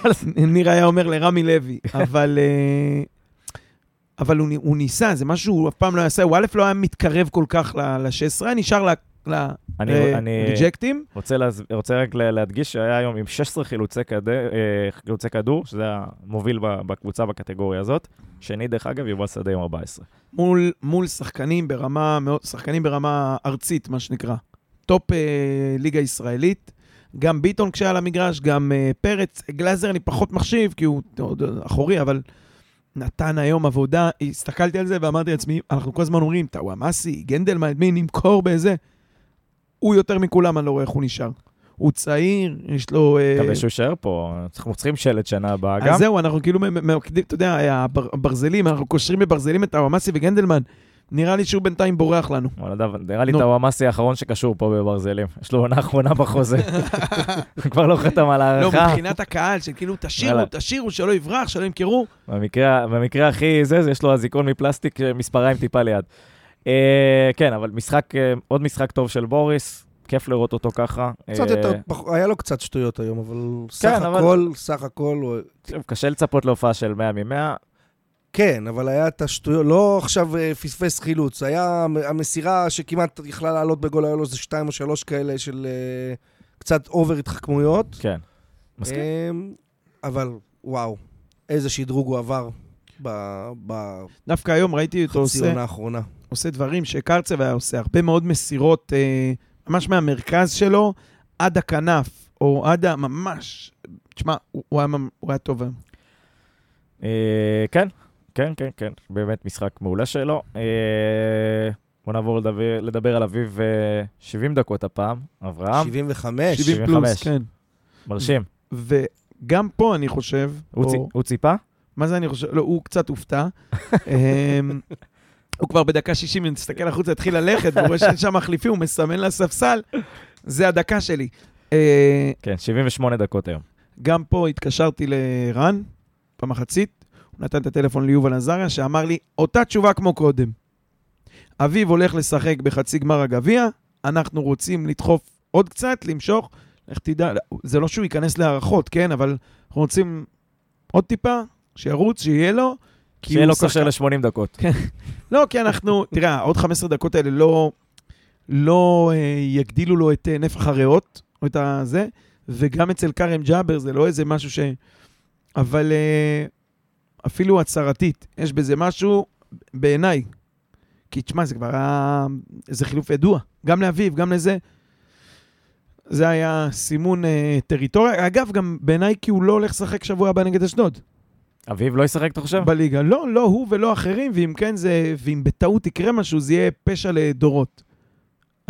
[laughs] ניר היה אומר לרמי לוי, אבל... אה, אבל הוא, הוא ניסה, זה משהו שהוא אף פעם לא יעשה, הוא א' לא היה מתקרב כל כך ל-16, נשאר אני- אני לריג'קטים. רוצה להז- רוצה רק להדגיש שהיה היום עם 16 חילוצי כד- אה, חילוצי כדור, שזה המוביל בקבוצה בקטגוריה הזאת. שני, דרך אגב, יובל שדה עם 14. מול, מול שחקנים ברמה, שחקנים ברמה ארצית, מה שנקרא. טופ אה, ליגה ישראלית. גם ביטון כשהיה על המגרש, גם אה, פרץ. גלאזר אני פחות מחשיב, כי הוא עוד אחורי, אבל נתן היום עבודה. הסתכלתי על זה ואמרתי לעצמי, אנחנו כל הזמן אומרים, טאוואמאסי, גנדלמן, מי נמכור באיזה? הוא יותר מכולם, אני לא רואה איך הוא נשאר. הוא צעיר, יש לו... אה, מקווה שהוא יישאר פה, אנחנו צריכים שלט שנה הבאה גם. אז זהו, אנחנו כאילו אתה יודע, הבר- הברזלים, אנחנו קושרים בברזלים את טאוואמאסי וגנדלמן. נראה לי שהוא בינתיים בורח לנו. נראה לי נו. טאוואמאסי האחרון שקשור פה בברזלים. יש לו עונה אחרונה בחוזה. כבר לא חתם על לא, הערכה. מבחינת הקהל, של כאילו, תשאירו. תשאירו, שלא יברח, שלא ימכרו. במקרה, במקרה הכי זה, זה יש לו אזיקון מפלסטיק, אה, מספריים טיפה ליד. אה, כן, אבל משחק, אה, עוד משחק טוב של בוריס, כיף לראות אותו ככה. קצת יותר, היה לו קצת שטויות היום, אבל סך אבל- הכל, סך הכל, קשה לצפות להופעה של 100 מ-100. כן, אבל היה את השטויות, לא עכשיו אה, פספס חילוץ, היה המ- המסירה שכמעט יכלה לעלות בגול, היה לו איזה שתיים או שלוש כאלה של אה, קצת אובר התחכמויות. כן. מסכים. אמ, אבל וואו, איזה שדרוג הוא עבר ב- דווקא היום ראיתי אותו עושה, עונה האחרונה. עושה דברים שקרצב היה עושה, הרבה מאוד מסירות, אה, ממש מהמרכז שלו עד הכנף, או עד ה... ממש... תשמע, הוא, הוא, היה, ממ- הוא היה טוב היום. כן, כן, כן, כן. באמת משחק מעולה שלו. אה, בוא נעבור לדבר, לדבר על אביב אה, 70 דקות הפעם. אברהם, 75. 70 75. פלוס, כן. מרשים. וגם פה אני חושב, הוא או, הוא ציפה? מה זה אני חושב? לא, הוא קצת הופתע. [laughs] אמ, הוא כבר בדקה 60, אם תסתכל החוצה, התחיל ללכת, והוא רואה שאין שם מחליפים, הוא מסמן לספסל, זה הדקה שלי. אה, כן, 78 דקות היום. גם פה התקשרתי לרן במחצית, נתן את הטלפון ליובל עזריה, שאמר לי, אותה תשובה כמו קודם. אביב הולך לשחק בחצי גמר הגביע, אנחנו רוצים לדחוף עוד קצת, למשוך, איך תדע, זה לא שהוא ייכנס להערכות, כן? אבל אנחנו רוצים עוד טיפה, שירוץ, שיהיה לו. כי שיהיה לו כושר ל-80 דקות. לא, כי אנחנו, תראה, עוד 15 דקות האלה לא, לא אה, יגדילו לו את אה, נפח הריאות, או את הזה, וגם אצל כרם ג'אבר זה לא איזה משהו ש... אבל אה, אפילו הצהרתית, יש בזה משהו, בעיניי. כי תשמע, זה כבר היה... זה חילוף ידוע, גם לאביב, גם לזה. זה היה סימון אה, טריטוריה. אגב, גם בעיניי כי הוא לא הולך לשחק שבוע הבא נגד אשדוד. אביב לא ישחק, אתה חושב? בליגה. לא, לא הוא ולא אחרים, ואם כן זה, ואם בטעות יקרה משהו, זה יהיה פשע לדורות.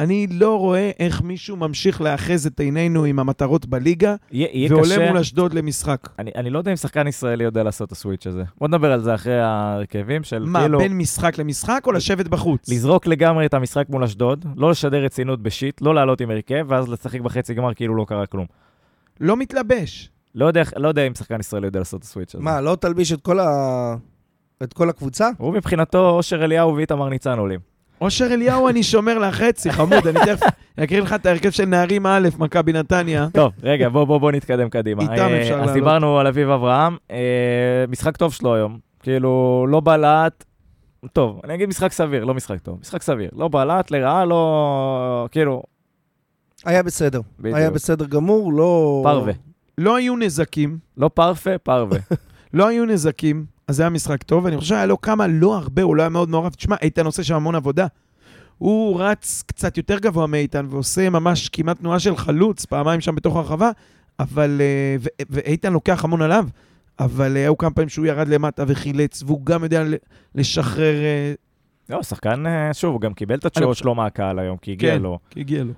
אני לא רואה איך מישהו ממשיך לאחז את עינינו עם המטרות בליגה, יהיה יהיה ועולה קשה. מול אשדוד למשחק. אני, אני לא יודע אם שחקן ישראלי יודע לעשות את הסוויץ' הזה. בוא נדבר על זה אחרי ההרכבים של מה, כאילו... בין משחק למשחק או לשבת בחוץ? לזרוק לגמרי את המשחק מול אשדוד, לא לשדר רצינות בשיט, לא לעלות עם הרכב, ואז לשחק בחצי גמר כאילו לא קרה כלום. לא מתלבש. לא יודע, לא יודע אם שחקן ישראלי יודע לעשות את הסוויץ' הזה. מה, לא תלביש את כל ה... את כל הקבוצה? הוא מבחינתו, אושר אליהו ואיתמר ניצן עולים. אושר אליהו אני שומר לחצי, חמוד, אני תכף אקריא לך את ההרכב של נערים א', מכבי נתניה. טוב, רגע, בוא, בוא, בוא נתקדם קדימה. איתם אה, אפשר אז לעלות. דיברנו על אביב אברהם, אה, משחק טוב שלו היום. כאילו, לא בלט, טוב, אני אגיד משחק סביר, לא משחק טוב. משחק סביר. לא בלט, לרעה, לא... כאילו, היה בסדר. בדיוק. היה בסדר גמור, לא... פרווה. לא היו נזקים, לא פרפה, פרווה. [laughs] לא היו נזקים, אז זה היה משחק טוב, ואני חושב שהיה לו כמה, לא הרבה, הוא לא היה מאוד מעורב. תשמע, איתן עושה שם המון עבודה. הוא רץ קצת יותר גבוה מאיתן, ועושה ממש כמעט תנועה של חלוץ, פעמיים שם בתוך הרחבה, אבל... אה, ו- ואיתן לוקח המון עליו, אבל אה, היו כמה פעמים שהוא ירד למטה וחילץ, והוא גם יודע לשחרר... אה, לא, שחקן, שוב, הוא גם קיבל את חושב- שלו מהקהל היום, כי הגיע כן. לו. כי הגיע לו.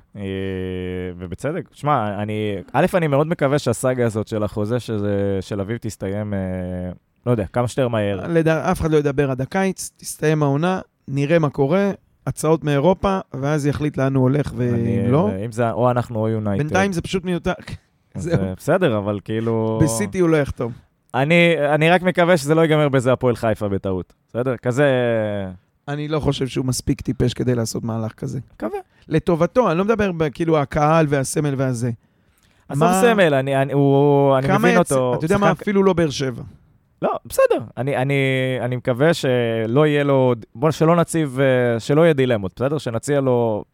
ובצדק. שמע, אני, א', אני מאוד מקווה שהסאגה הזאת של החוזה של אביב תסתיים, לא יודע, כמה שיותר מהר. לדע- אף אחד לא ידבר עד הקיץ, תסתיים העונה, נראה מה קורה, הצעות מאירופה, ואז יחליט לאן הוא הולך ואם לא. אם זה או אנחנו או יונייטד. בינתיים זה פשוט מיותר. אז, [laughs] זהו. בסדר, אבל כאילו... בסיטי הוא לא יחתום. אני, אני רק מקווה שזה לא ייגמר בזה הפועל חיפה בטעות. בסדר? כזה... אני לא חושב שהוא מספיק טיפש כדי לעשות מהלך כזה. מקווה. לטובתו, אני לא מדבר כאילו הקהל והסמל והזה. עזוב מה- סמל, אני, אני, הוא, אני מבין יצ- אותו. אתה יודע מה? שחקן- אפילו לא באר שבע. לא, בסדר. אני, אני, אני מקווה שלא יהיה לו... בוא, שלא נציב... אה, שלא יהיה דילמות, בסדר? שנציע לו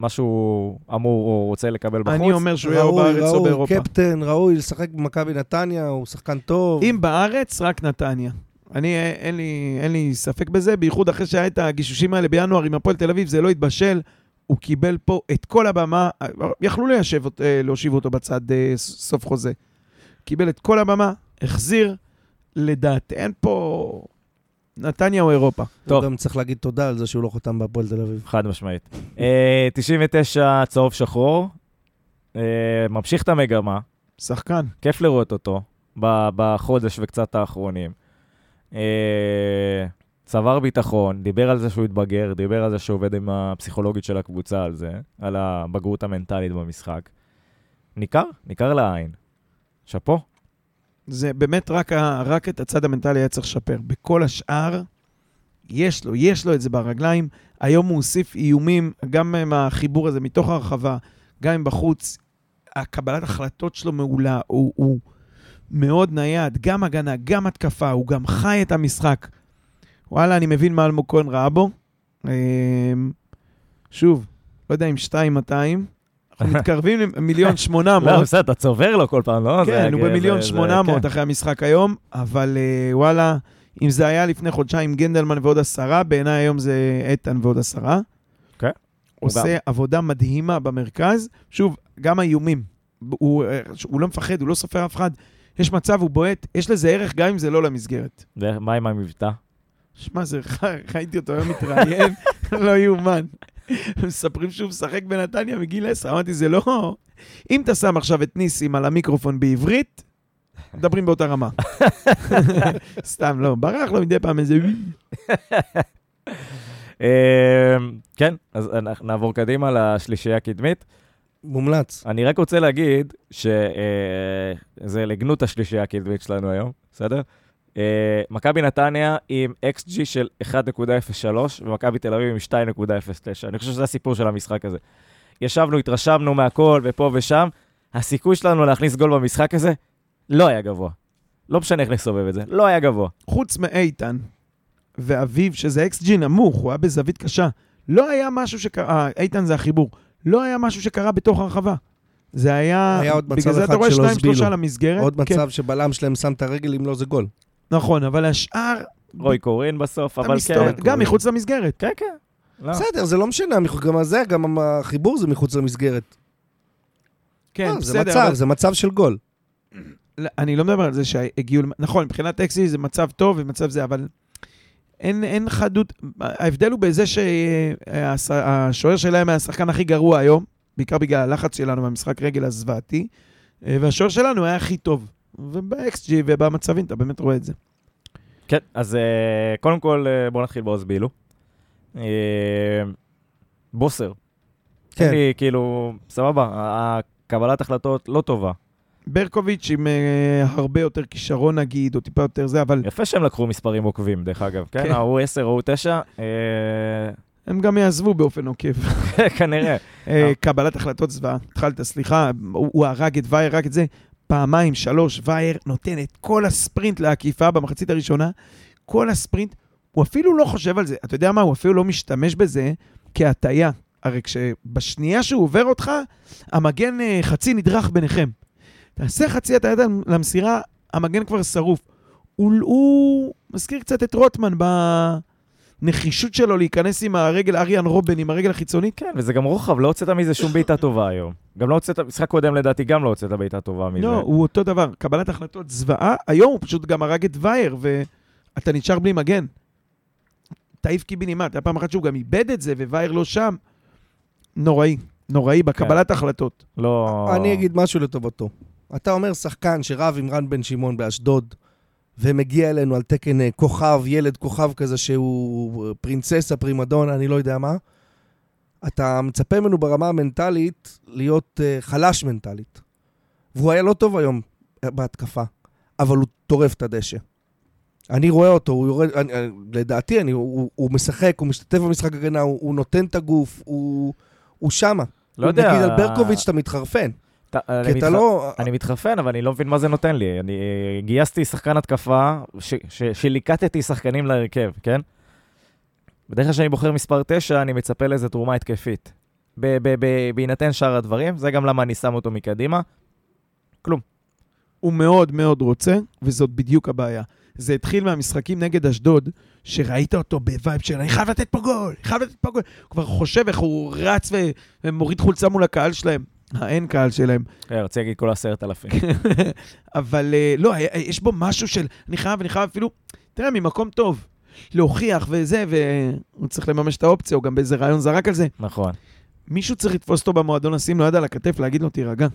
מה שהוא אמור או רוצה לקבל בחוץ. אני אומר שהוא יהיה או ראוי, בארץ או ראוי, באירופה. קפטן, ראוי לשחק במכבי נתניה, הוא שחקן טוב. אם בארץ, רק נתניה. אני, אה, אין לי, אין לי ספק בזה, בייחוד אחרי שהיה את הגישושים האלה בינואר עם הפועל תל אביב, זה לא התבשל. הוא קיבל פה את כל הבמה, אה, יכלו ליישב, להושיב אותו בצד סוף חוזה. קיבל את כל הבמה, החזיר, לדעת, אין פה נתניה או אירופה. טוב. הוא גם צריך להגיד תודה על זה שהוא לא חתם בהפועל תל אביב. חד משמעית. אה, 99 צהוב שחור, אה, ממשיך את המגמה, שחקן. כיף לראות אותו בחודש וקצת האחרונים. אה, צבר ביטחון, דיבר על זה שהוא התבגר, דיבר על זה שהוא עובד עם הפסיכולוגית של הקבוצה על זה, על הבגרות המנטלית במשחק. ניכר, ניכר לעין. שאפו. זה באמת רק, ה, רק את הצד המנטלי היה צריך לשפר. בכל השאר, יש לו, יש לו את זה ברגליים. היום הוא הוסיף איומים, גם עם החיבור הזה מתוך הרחבה, גם עם בחוץ. הקבלת החלטות שלו מעולה, הוא, הוא מאוד נייד, גם הגנה, גם התקפה, הוא גם חי את המשחק. וואלה, אני מבין מה אלמוג כהן ראה בו. אמ, שוב, לא יודע אם 2,200, אנחנו מתקרבים למיליון [laughs] שמונה מאות. לא, בסדר, אתה צובר לו כל פעם, לא? כן, הוא במיליון שמונה מאות כן. אחרי המשחק היום, אבל אה, וואלה, אם זה היה לפני חודשיים גנדלמן ועוד עשרה, בעיניי היום זה איתן ועוד עשרה. כן. עושה עבודה מדהימה במרכז. שוב, גם האיומים. הוא, אה, הוא לא מפחד, הוא לא סופר אף אחד. יש מצב, הוא בועט, יש לזה ערך גם אם זה לא למסגרת. מה עם המבטא? שמע, זה, [laughs] ראיתי אותו היום מתראיין, [laughs] לא יאומן. מספרים שהוא משחק בנתניה מגיל 10, אמרתי, זה לא... אם אתה שם עכשיו את ניסים על המיקרופון בעברית, מדברים באותה רמה. [laughs] סתם, לא, ברח לו מדי פעם איזה... אה, כן, אז נעבור קדימה לשלישייה הקדמית. מומלץ. אני רק רוצה להגיד שזה לגנות השלישייה הקדמית שלנו היום, בסדר? אה, מכבי נתניה עם XG של 1.03 ומכבי תל אביב עם 2.09. אני חושב שזה הסיפור של המשחק הזה. ישבנו, התרשמנו מהכל ופה ושם, הסיכוי שלנו להכניס גול במשחק הזה לא היה גבוה. לא משנה איך נסובב את זה, לא היה גבוה. חוץ מאיתן ואביב, שזה XG נמוך, הוא היה בזווית קשה, לא היה משהו שקרה, אה, איתן זה החיבור, לא היה משהו שקרה בתוך הרחבה. זה היה... היה עוד מצב בגלל זה אתה רואה שניים. שלושה למסגרת. עוד כן, מצב שבלם שלהם שם את הרגל, אם לא זה גול. נכון, אבל השאר, רוי קורין בסוף, אבל כן. גם מחוץ למסגרת. כן, כן. לא. בסדר, זה לא משנה, גם זה, גם החיבור זה מחוץ למסגרת. כן, לא, זה בסדר. מצב, אבל- זה מצב של גול. לא, אני לא מדבר על זה שהגיעו... נכון, מבחינת אקסי זה מצב טוב ומצב זה, אבל אין, אין חדות... ההבדל הוא בזה שהשוער שלהם היה השחקן הכי גרוע היום, בעיקר בגלל הלחץ שלנו במשחק רגל הזוועתי, אה, והשוער שלנו היה הכי טוב. וב-XG ובמצבים אתה באמת רואה את זה. כן, אז אה, קודם כל אה, בואו נתחיל בעוז בילו. אה, בוסר. כן. לי, כאילו, סבבה, הקבלת החלטות לא טובה. ברקוביץ' עם אה, הרבה יותר כישרון נגיד, או טיפה יותר זה, אבל יפה שהם לקחו מספרים עוקבים, דרך אגב. כן, כן. ההוא 10, ההוא 9, אה, הם גם יעזבו באופן עוקב. [laughs] כנראה. אה, קבלת החלטות זוועה. התחלת, סליחה, הוא הוא הרג את וייר, הרג את זה. פעמיים, שלוש, וייר נותן את כל הספרינט לעקיפה במחצית הראשונה. כל הספרינט, הוא אפילו לא חושב על זה. אתה יודע מה? הוא אפילו לא משתמש בזה כהטייה. הרי כשבשנייה שהוא עובר אותך, המגן אה, חצי נדרך ביניכם. תעשה חצי הטיית למסירה, המגן כבר שרוף. הוא, הוא מזכיר קצת את רוטמן בנחישות שלו להיכנס עם הרגל, אריאן רובן עם הרגל החיצונית. כן, וזה גם רוחב, לא הוצאת מזה שום בעיטה טובה היום. גם לא הוצאת, משחק קודם לדעתי גם לא הוצאת בעיטה טובה מזה. לא, הוא אותו דבר, קבלת החלטות זוועה. היום הוא פשוט גם הרג את וייר, ואתה נשאר בלי מגן. תעיף קיבינימט. היה פעם אחת שהוא גם איבד את זה, ווייר לא שם. נוראי, נוראי בקבלת החלטות. לא... אני אגיד משהו לטובתו. אתה אומר שחקן שרב עם רן בן שמעון באשדוד, ומגיע אלינו על תקן אה, כוכב, ילד כוכב כזה שהוא אה, פרינצסה, פרימדונה, אני לא יודע מה. אתה מצפה ממנו ברמה המנטלית להיות uh, חלש מנטלית. והוא היה לא טוב היום אה, בהתקפה, אבל הוא טורף את הדשא. אני רואה אותו, הוא יורד, אני, לדעתי, אני, הוא, הוא משחק, הוא משתתף במשחק הגנה, הוא, הוא נותן את הגוף, הוא, הוא שמה. לא יודע. נגיד על ברקוביץ' אתה מתחרפן. אני כי אתה לא... אני מתחרפן, אבל אני לא מבין מה זה נותן לי. אני אה, גייסתי שחקן התקפה, שליקטתי שחקנים להרכב, כן? בדרך כלל כשאני בוחר מספר 9, אני מצפה לאיזה תרומה התקפית. בהינתן שאר הדברים, זה גם למה אני שם אותו מקדימה. הוא מאוד מאוד רוצה, וזאת בדיוק הבעיה. זה התחיל מהמשחקים נגד אשדוד, שראית אותו ב vibe של אני חייב לתת פה גול, אני חייב לתת פה גול. הוא כבר חושב איך הוא רץ ומוריד חולצה מול הקהל שלהם. האין קהל שלהם. אה, רציתי להגיד כל עשרת אלפים. [laughs] אבל אה, לא, היה- יש בו משהו של אני חייב, אני חייב אפילו, תראה, ממקום טוב. להוכיח וזה, והוא צריך לממש את האופציה, הוא גם באיזה רעיון זרק על זה. נכון. מישהו צריך לתפוס אותו במועדון, לשים לו יד על הכתף, להגיד לו, תירגע.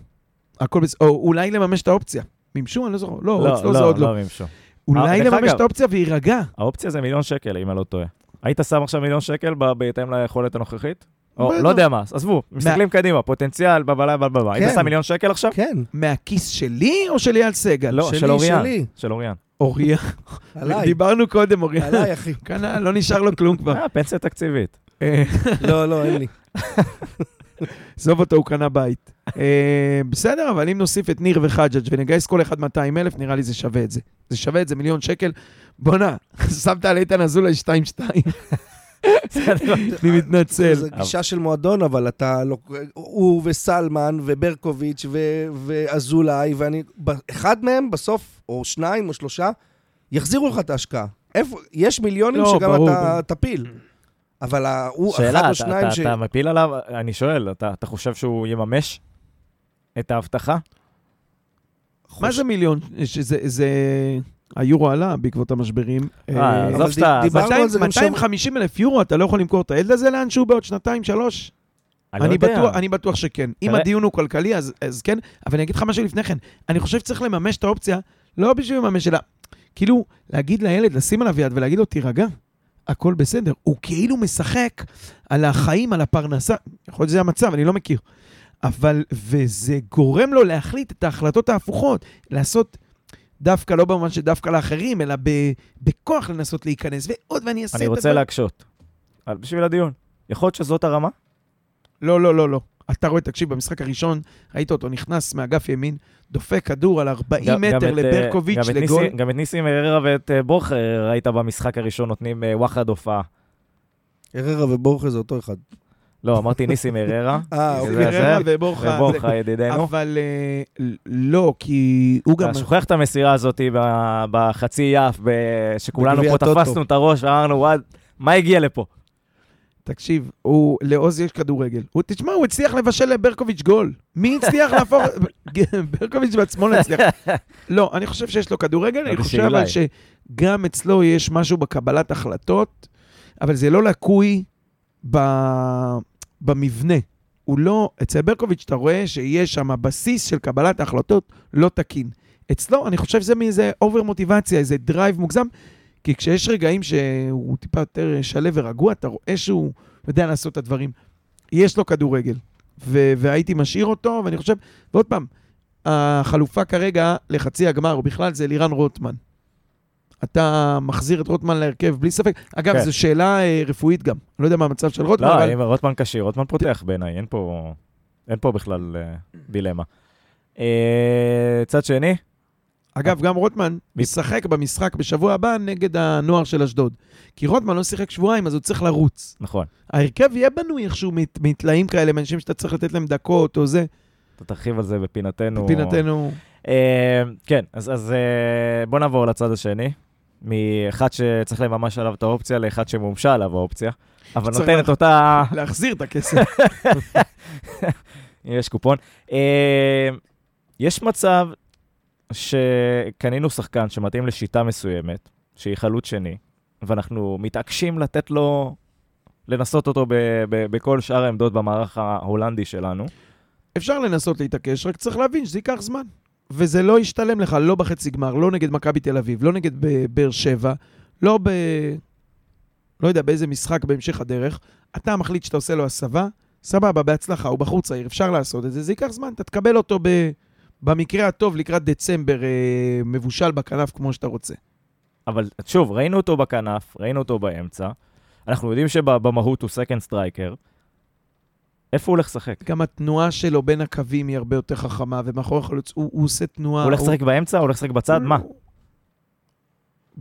הכל בסדר, או אולי לממש את האופציה. מימשו? אני לא זוכר. לא, לא, זה עוד לא. לא מימשו. אולי לממש את האופציה ויירגע. האופציה זה מיליון שקל, אם אני לא טועה. היית שם עכשיו מיליון שקל בהתאם ליכולת הנוכחית? או. לא יודע מה, עזבו, מסתכלים קדימה, פוטנציאל, בבלה בבלה. היית כן. שם מיליון שקל עכשיו? כן, מהכיס שלי או של אייל סגל? לא, של אוריאן. של אוריאן. אוריה. עליי, דיברנו קודם, אוריה. עליי, אחי. כנ"ל, לא נשאר לו כלום כבר. אה, פנסיה תקציבית. אה, [laughs] לא, לא, אין לי. [laughs] עזוב אותו, הוא קנה בית. אה, בסדר, אבל אם נוסיף את ניר וחג'ג' ונגייס כל אחד 200 אלף, נראה לי זה שווה את זה. זה שווה את זה, מיליון שקל. בואנה, [laughs] שמת על איתן אזולאי 2-2. אני מתנצל. זו גישה של מועדון, אבל אתה לא... הוא וסלמן וברקוביץ' ואזולאי, ואני... אחד מהם בסוף, או שניים או שלושה, יחזירו לך את ההשקעה. איפה... יש מיליונים לא, שגם אתה. תפיל. אבל הוא אחד שאלה, או שניים ש... אתה מפיל עליו, אני שואל, אתה חושב שהוא יממש את ההבטחה? מה זה מיליון? זה... היורו עלה בעקבות המשברים. אה, אה, עזוב שאתה- דיברנו על זה גם שם. 250 אלף יורו, אתה לא יכול למכור את הילד הזה לאנשהו בעוד שנתיים, שלוש? אני לא אני יודע. בטוח, אני בטוח שכן. אם הדיון הוא כלכלי, אז, אז כן, אבל אני אגיד לך משהו לפני כן. אני חושב שצריך לממש את האופציה, לא בשביל לממש, אלא כאילו, להגיד לילד, לשים עליו יד ולהגיד לו, תירגע, הכל בסדר. הוא כאילו משחק על החיים, על הפרנסה. יכול להיות שזה המצב, אני לא מכיר. אבל, וזה גורם לו להחליט את ההחלטות ההפוכות, לעשות דווקא, לא במובן שדווקא לאחרים, אלא ב, בכוח לנסות להיכנס, ועוד ואני אעשה אני את רוצה הדברים. להקשות. אבל בשביל הדיון. יכול להיות שזאת הרמה? לא, לא, לא, לא. אתה רואה, תקשיב, במשחק הראשון, ראית אותו נכנס מאגף ימין, דופק כדור על 40 גם- גם מטר אה, לברקוביץ' גם את לגול. ניסים- גם את ניסים הררה ואת אה, בורחה ראית במשחק הראשון נותנים אה, וואחד הופעה. הררה ובורחה זה אותו אחד. לא, אמרתי ניסים הררה. אה, אוקיי. גררה ובורחה. ובורחה ידידנו. אבל אה, לא, כי הוא גם... אתה שוכח את המסירה הזאת בחצי יף, שכולנו פה. תפסנו את הראש ואמרנו, וואד, מה הגיע לפה? תקשיב, הוא, לעוז יש כדורגל. הוא, תשמע, הוא הצליח לבשל לברקוביץ' גול. מי הצליח להפוך... [laughs] ברקוביץ' בעצמו לא הצליח. לא, אני חושב שיש לו כדורגל, אני חושב. אבל שגם אצלו יש משהו בקבלת החלטות, אבל זה לא לקוי ב... במבנה. הוא לא... אצל ברקוביץ' אתה רואה שיש שם בסיס של קבלת ההחלטות לא תקין. אצלו, אני חושב שזה מאיזה over מוטיבציה, איזה drive מוגזם, כי כשיש רגעים שהוא טיפה יותר שלו ורגוע, אתה רואה שהוא יודע לעשות את הדברים. יש לו כדורגל, ו- והייתי משאיר אותו, ואני חושב, ועוד פעם, החלופה כרגע לחצי הגמר, ובכלל זה לירן רוטמן. אתה מחזיר את רוטמן להרכב, בלי ספק. אגב, כן. זו שאלה אה, רפואית גם. אני לא יודע מה המצב של רוטמן, לא, אבל... אם רוטמן כשיר, רוטמן פותח בעיניי, אין פה אין פה בכלל אה, דילמה. אה, צד שני, אגב, גם רוטמן משחק במשחק בשבוע הבא נגד הנוער של אשדוד. כי רוטמן לא שיחק שבועיים, אז הוא צריך לרוץ. נכון, ההרכב יהיה בנוי איכשהו מתלאים כאלה, מאנשים שאתה צריך לתת להם דקות או זה. אתה תרחיב על זה בפינתנו. מבחינתנו... אה, כן, אז, בוא נעבור לצד השני. מאחד שצריך לממש עליו את האופציה לאחד שמומשה עליו האופציה. אבל נותן את אותה... להחזיר את הכסף. [laughs] יש קופון. אה, יש מצב שקנינו שחקן שמתאים לשיטה מסוימת, שהיא חלוץ שני, ואנחנו מתעקשים לתת לו, לנסות אותו ב- ב- בכל שאר העמדות במערך ההולנדי שלנו. אפשר לנסות להתעקש, רק צריך להבין שזה ייקח זמן. וזה לא ישתלם לך, לא בחצי גמר, לא נגד מכבי תל אביב, לא נגד באר שבע, לא ב... לא יודע, באיזה משחק בהמשך הדרך. אתה מחליט שאתה עושה לו הסבה, סבבה, בהצלחה, הוא בחור צעיר, אפשר לעשות את זה, זה ייקח זמן, אתה תקבל אותו ב... במקרה הטוב לקראת דצמבר אה, מבושל בכנף כמו שאתה רוצה. אבל שוב, ראינו אותו בכנף, ראינו אותו באמצע. אנחנו יודעים שבמהות הוא second striker. איפה הוא הולך לשחק? גם התנועה שלו בין הקווים היא הרבה יותר חכמה, ומאחורי החלוץ הוא, הוא עושה תנועה... הוא הולך לשחק באמצע? הוא הולך לשחק בצד? מה?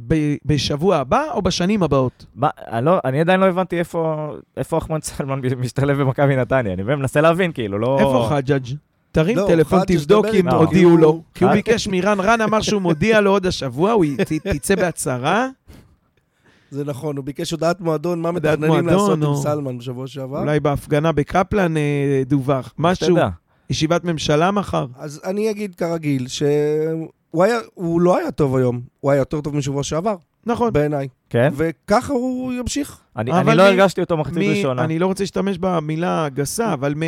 ב- בשבוע הבא או בשנים הבאות? מה, אני, לא, אני עדיין לא הבנתי איפה, איפה אחמד סלמן משתלב במכבי נתניה. אני מנסה להבין, כאילו, לא... איפה חג'אג'? תרים לא, טלפון, חג'ג' תבדוק אם איתו, הודיעו לו. הוא- כי הוא חג- ביקש מרן, רן אמר שהוא מודיע לו עוד השבוע, הוא תצא בהצהרה, זה נכון, הוא ביקש הודעת מועדון, מה מתכננים לעשות מועדון, עם או- סלמן בשבוע שעבר. אולי בהפגנה בקפלן אה, דווח. משהו, תדע. ישיבת ממשלה מחר. אז אני אגיד כרגיל, שהוא היה, הוא לא היה טוב היום, הוא היה יותר טוב משבוע שעבר, נכון. בעיניי. כן? וככה הוא ימשיך. אני, אני לא מי- הרגשתי אותו מחצית מ- ראשונה. אני לא רוצה להשתמש במילה גסה, אבל מ...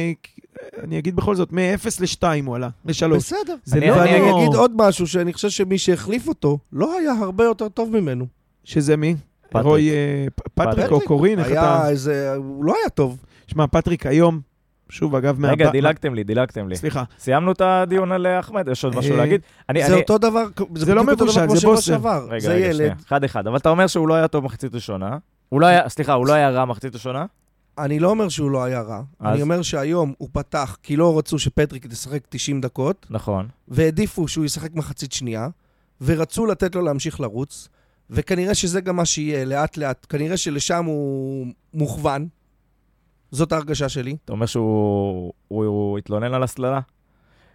אני אגיד בכל זאת, מ-0 ל-2 הוא עלה, ל-3. בסדר. זה אני- לא... ואני אני אגיד עוד משהו, שאני חושב שמי שהחליף אותו, לא היה הרבה יותר טוב ממנו. שזה מי? פטריק. רוי... אה, פטריק או קורין, איך אתה... היה איזה, הוא לא היה טוב. שמע, פטריק היום, שוב, אגב, רגע, מהבא- דילגתם לי, דילגתם לי. סליחה. סיימנו את הדיון על אה, אחמד? יש עוד משהו אה, להגיד? אני, זה אני... אותו דבר, זה לא מבושל, זה בוסר. רגע, זה רגע, ילד. שנייה. אחד-אחד. אבל אתה אומר שהוא לא היה טוב מחצית ראשונה. הוא לא היה, סליחה, הוא לא היה רע מחצית ראשונה? אני לא אומר שהוא לא היה רע. אז? אני אומר שהיום הוא פתח כי לא רצו שפטריק ישחק 90 דקות, נכון. והעדיפו שהוא ישחק מחצית שנייה, ורצו לתת לו להמשיך לרוץ, וכנראה שזה גם מה שיהיה, לאט-לאט. כנראה שלשם הוא מוכוון. זאת ההרגשה שלי. אתה אומר שהוא הוא, הוא התלונן על הסללה?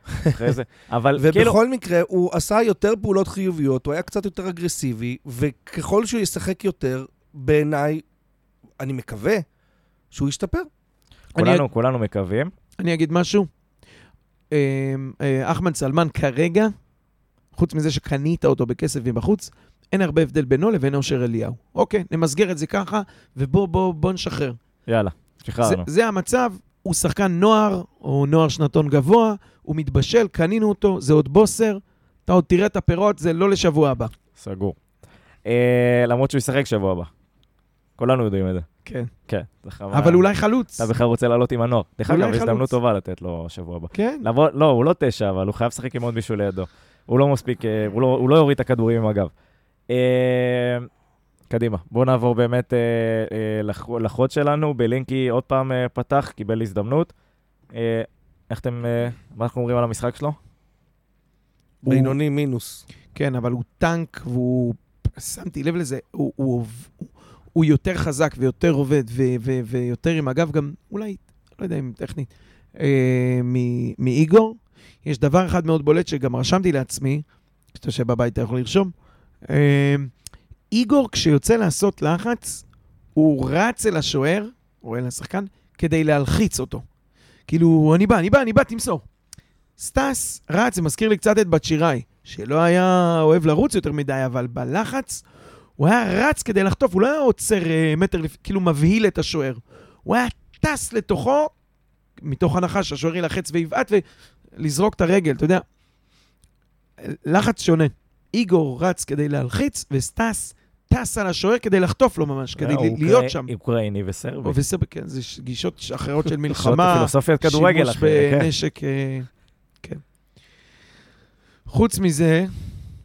אחרי זה. [laughs] אבל ובכל כאילו... מקרה, הוא עשה יותר פעולות חיוביות, הוא היה קצת יותר אגרסיבי, וככל שהוא ישחק יותר, בעיניי, אני מקווה שהוא ישתפר. כולנו, כולנו מקווים. אני אגיד משהו. אה, אה, אחמד סלמן כרגע, חוץ מזה שקנית אותו בכסף מבחוץ, אין הרבה הבדל בינו לבין אושר אליהו. אוקיי, נמסגר את זה ככה, ובוא בוא, בוא נשחרר. יאללה, זה, שחררנו. זה המצב, הוא שחקן נוער, או נוער שנתון גבוה, הוא מתבשל, קנינו אותו, זה עוד בוסר, אתה עוד תראה את הפירות, זה לא לשבוע הבא. סגור. אה, למרות שהוא ישחק שבוע הבא. כולנו יודעים את זה. כן. כן. זה חבל. אבל אולי חלוץ. אתה בכלל רוצה לעלות עם הנוער. דרך אגב. הזדמנות טובה לתת לו שבוע הבא. כן. לבוא, לא, הוא לא תשע, אבל הוא חייב לשחק עם עוד מישהו לידו. הוא לא מספיק, אה, הוא לא, הוא לא יוריד את הכדורים עם הגב. אה, קדימה, בואו נעבור באמת אה, אה, לח- לחוד שלנו. בלינקי עוד פעם אה, פתח, קיבל הזדמנות. אה, איך אתם, אה, מה אנחנו אומרים על המשחק שלו? הוא- בינוני מינוס. כן, אבל הוא טנק, והוא... שמתי לב לזה, הוא, הוא, הוא, הוא יותר חזק ויותר עובד ו, ו, ויותר עם הגב, גם אולי, לא יודע אם טכנית, אה, מ- מאיגור. יש דבר אחד מאוד בולט שגם רשמתי לעצמי, כשאתה יושב בבית אתה יכול לרשום. אה, איגור, כשיוצא לעשות לחץ, הוא רץ אל השוער, או אל השחקן, כדי להלחיץ אותו. כאילו, אני בא, אני בא, אני בא, תמסור. סטס רץ, זה מזכיר לי קצת את בת שיראי, שלא היה אוהב לרוץ יותר מדי, אבל בלחץ הוא היה רץ כדי לחטוף, הוא לא היה עוצר אה, מטר. כאילו מבהיל את השוער. הוא היה טס לתוכו, מתוך הנחה שהשוער ילחץ ויבעט ולזרוק את הרגל, אתה יודע. לחץ שונה. איגור רץ כדי להלחיץ, וסטס טס על השוער כדי לחטוף לו ממש, כדי ל- להיות שם. אוקראיני וסרבי. וסרבי, כן, זה גישות אחרות של [laughs] מלחמה. פילוסופיית כדורגל, שימוש אחי. כן. בנשק, אה, כן. חוץ מזה,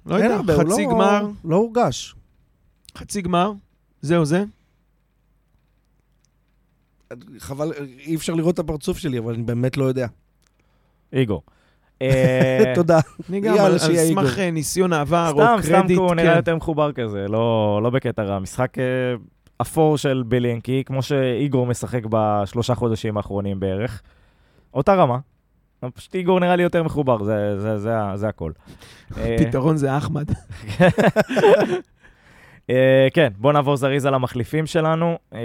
לא אין יודע, חצי לא- גמר, לא הורגש. חצי גמר, זהו זה. חבל, אי אפשר לראות את הפרצוף שלי, אבל אני באמת לא יודע. איגור. אה, [laughs] תודה. אני גם, על. סמך ניסיון העבר או סתם, סתם קרדיט, הוא נראה כן. יותר מחובר כזה, לא לא בקטע רע. משחק אה, אפור של בלינקי, כמו שאיגור משחק בשלושה חודשים האחרונים בערך. אותה רמה. אבל פשוט איגור נראה לי יותר מחובר, זה- זה- זה ה- זה הכל. [laughs] אה, פתרון זה אחמד. [laughs] אה, כן, בוא נעבור זריז על המחליפים שלנו. אה,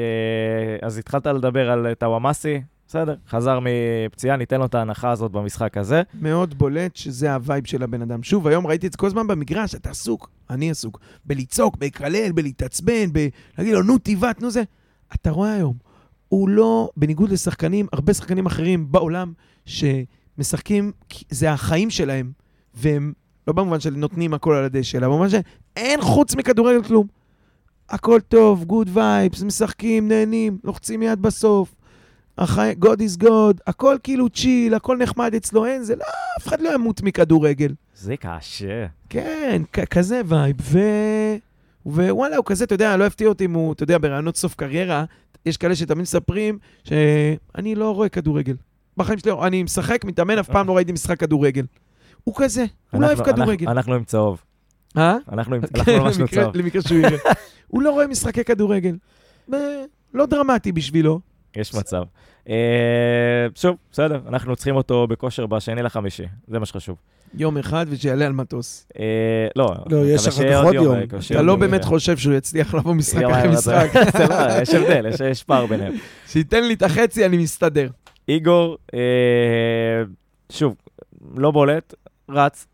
אז התחלת לדבר על טוואמאסי, בסדר, חזר מפציעה, ניתן לו את ההנחה הזאת במשחק הזה. מאוד בולט שזה ה vibe של הבן אדם. שוב, היום ראיתי את זה כל הזמן במגרש, אתה עסוק. אני עסוק בלצעוק, בלקלל, בלהתעצבן, בלהגיד לו, נו, תבעט, נו זה. אתה רואה היום, הוא לא, בניגוד לשחקנים, הרבה שחקנים אחרים בעולם, שמשחקים, זה החיים שלהם, והם, לא במובן של נותנים הכל על הדשא, אלא במובן שאין חוץ מכדורגל כלום. הכל טוב, good vibes, משחקים, נהנים, לוחצים יד בסוף. החי... good vibes, הכל כאילו chill, הכל נחמד אצלו, אין, זה לא, אף אחד לא ימות מכדורגל. זה קשה. כן, כזה vibe, ו... ווואלה, הוא כזה, אתה יודע, לא הפתיע אותי אם הוא, אתה יודע, בראיונות סוף קריירה, יש כאלה שתמיד מספרים שאני לא רואה כדורגל. בחיים שלי, אני משחק, מתאמן, אף פעם לא ראיתי משחק כדורגל. הוא כזה, הוא לא אוהב כדורגל. אנחנו- עם צהוב. אה? אנחנו כן, ממש עם צהוב. למקרה שהוא יראה. הוא לא רואה משחקי כדורגל. לא דרמטי בשבילו. יש מצב. אה, שוב, בסדר, אנחנו צריכים אותו בכושר בשני לחמישי, זה מה שחשוב. יום אחד ושיעלה על מטוס. אה, לא, לא, יש אחר כך עוד יום. אה, אתה לא באמת חושב שהוא יצליח לבוא משחק אחרי משחק. [laughs] לא, יש הבדל, יש- פער ביניהם. שייתן לי את החצי, אני מסתדר. איגור, שוב, לא בולט, רץ.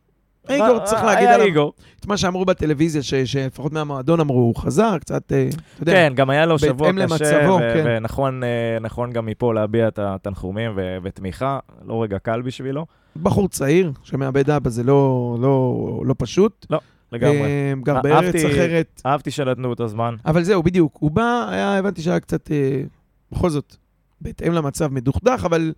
איגור, אה, צריך אה, להגיד היה עליו. איגור. את מה שאמרו בטלוויזיה, שלפחות מהמועדון אמרו, הוא חזר, קצת, אה, אתה יודע. כן, גם היה לו שבוע קשה, כן. ונכון אה, נכון גם מפה להביע את התנחומים ותמיכה, לא רגע קל בשבילו, בחור צעיר שמאבד אבא זה לא, לא, לא פשוט. לגמרי. אה, גר אה, בארץ אחרת. אהבתי שנתנו אותו זמן. אבל זהו, בדיוק. הוא בא, היה, הבנתי שהיה קצת, אה, בכל זאת, בהתאם למצב מדוכדך, אבל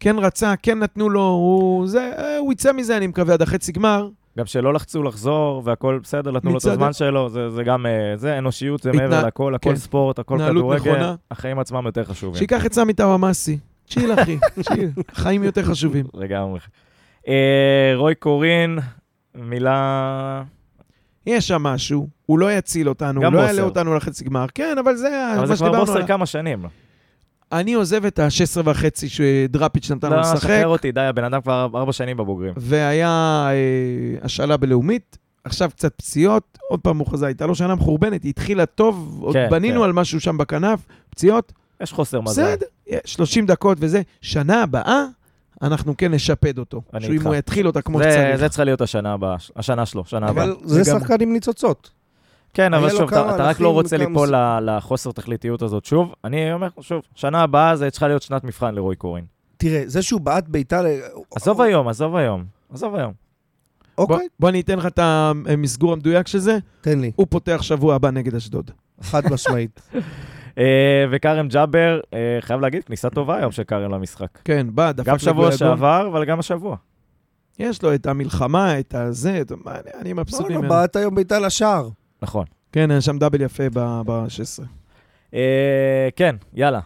כן רצה, כן נתנו לו, הוא, זה, הוא יצא מזה, אני מקווה, עד החצי גמר. גם שלא לחצו לחזור, והכל בסדר, נתנו לו את הזמן שלו, זה, זה גם, אה, זה אנושיות, זה התנה- מעבר לכל, הכל כן. ספורט, הכל כדורגל. החיים עצמם יותר חשובים. שייקח את סמי טאוואמאסי. צ'יל, אחי, [laughs] צ'יל. חיים יותר חשובים. לגמרי. אה, רוי קורין, מילה... יש שם משהו, הוא לא יציל אותנו, הוא לא. יעלה אותנו לחצי גמר. כן, אבל זה אבל זה כבר בוסר. כמה שנים. אני עוזב את ה-16 וחצי שדראפיץ' נתן לו לא, לשחק, שחרר אותי, די, הבן אדם כבר ארבע שנים בבוגרים. והיה אה, השאלה בלאומית, עכשיו קצת פציעות, עוד פעם הוא חזר, הייתה לו שנה מחורבנת, היא התחילה טוב, עוד כן, בנינו כן. על משהו שם בכנף, פציעות, יש חוסר מזל. בסדר, 30 דקות וזה. שנה הבאה, אנחנו כן נשפד אותו. אני שאם איתך. הוא יתחיל אותה כמו זה- שצריך. זה צריכה להיות השנה הבאה, השנה שלו, שנה הבאה. אבל זה זה גם- שחקן עם ניצוצות. כן, אבל שוב, אתה אתה רק לא רוצה ליפול לחוסר תכליתיות הזאת שוב. אני אומר, שוב, שנה הבאה זה צריכה להיות שנת מבחן לרוי קורין. תראה, זה שהוא בעט בעיטה... ל- עזוב היום, עזוב היום. עזוב היום. אוקיי, בוא אני אתן לך את המסגור המדויק של זה, תן לי, הוא פותח שבוע הבא נגד אשדוד. חד משמעית. [laughs] אה, וכרם ג'אבר, אה, חייב להגיד, כניסה טובה היום של כרם למשחק. כן, בא, דפק גם שבוע. שעבר, אבל גם השבוע. יש לו את המלחמה, את הזה, אני- אני מבסוט לא, לא, ממנו. בעט היום בעיטה לשער. נכון. כן, היה שם דאבל יפה ב-16. אה, כן, יאללה.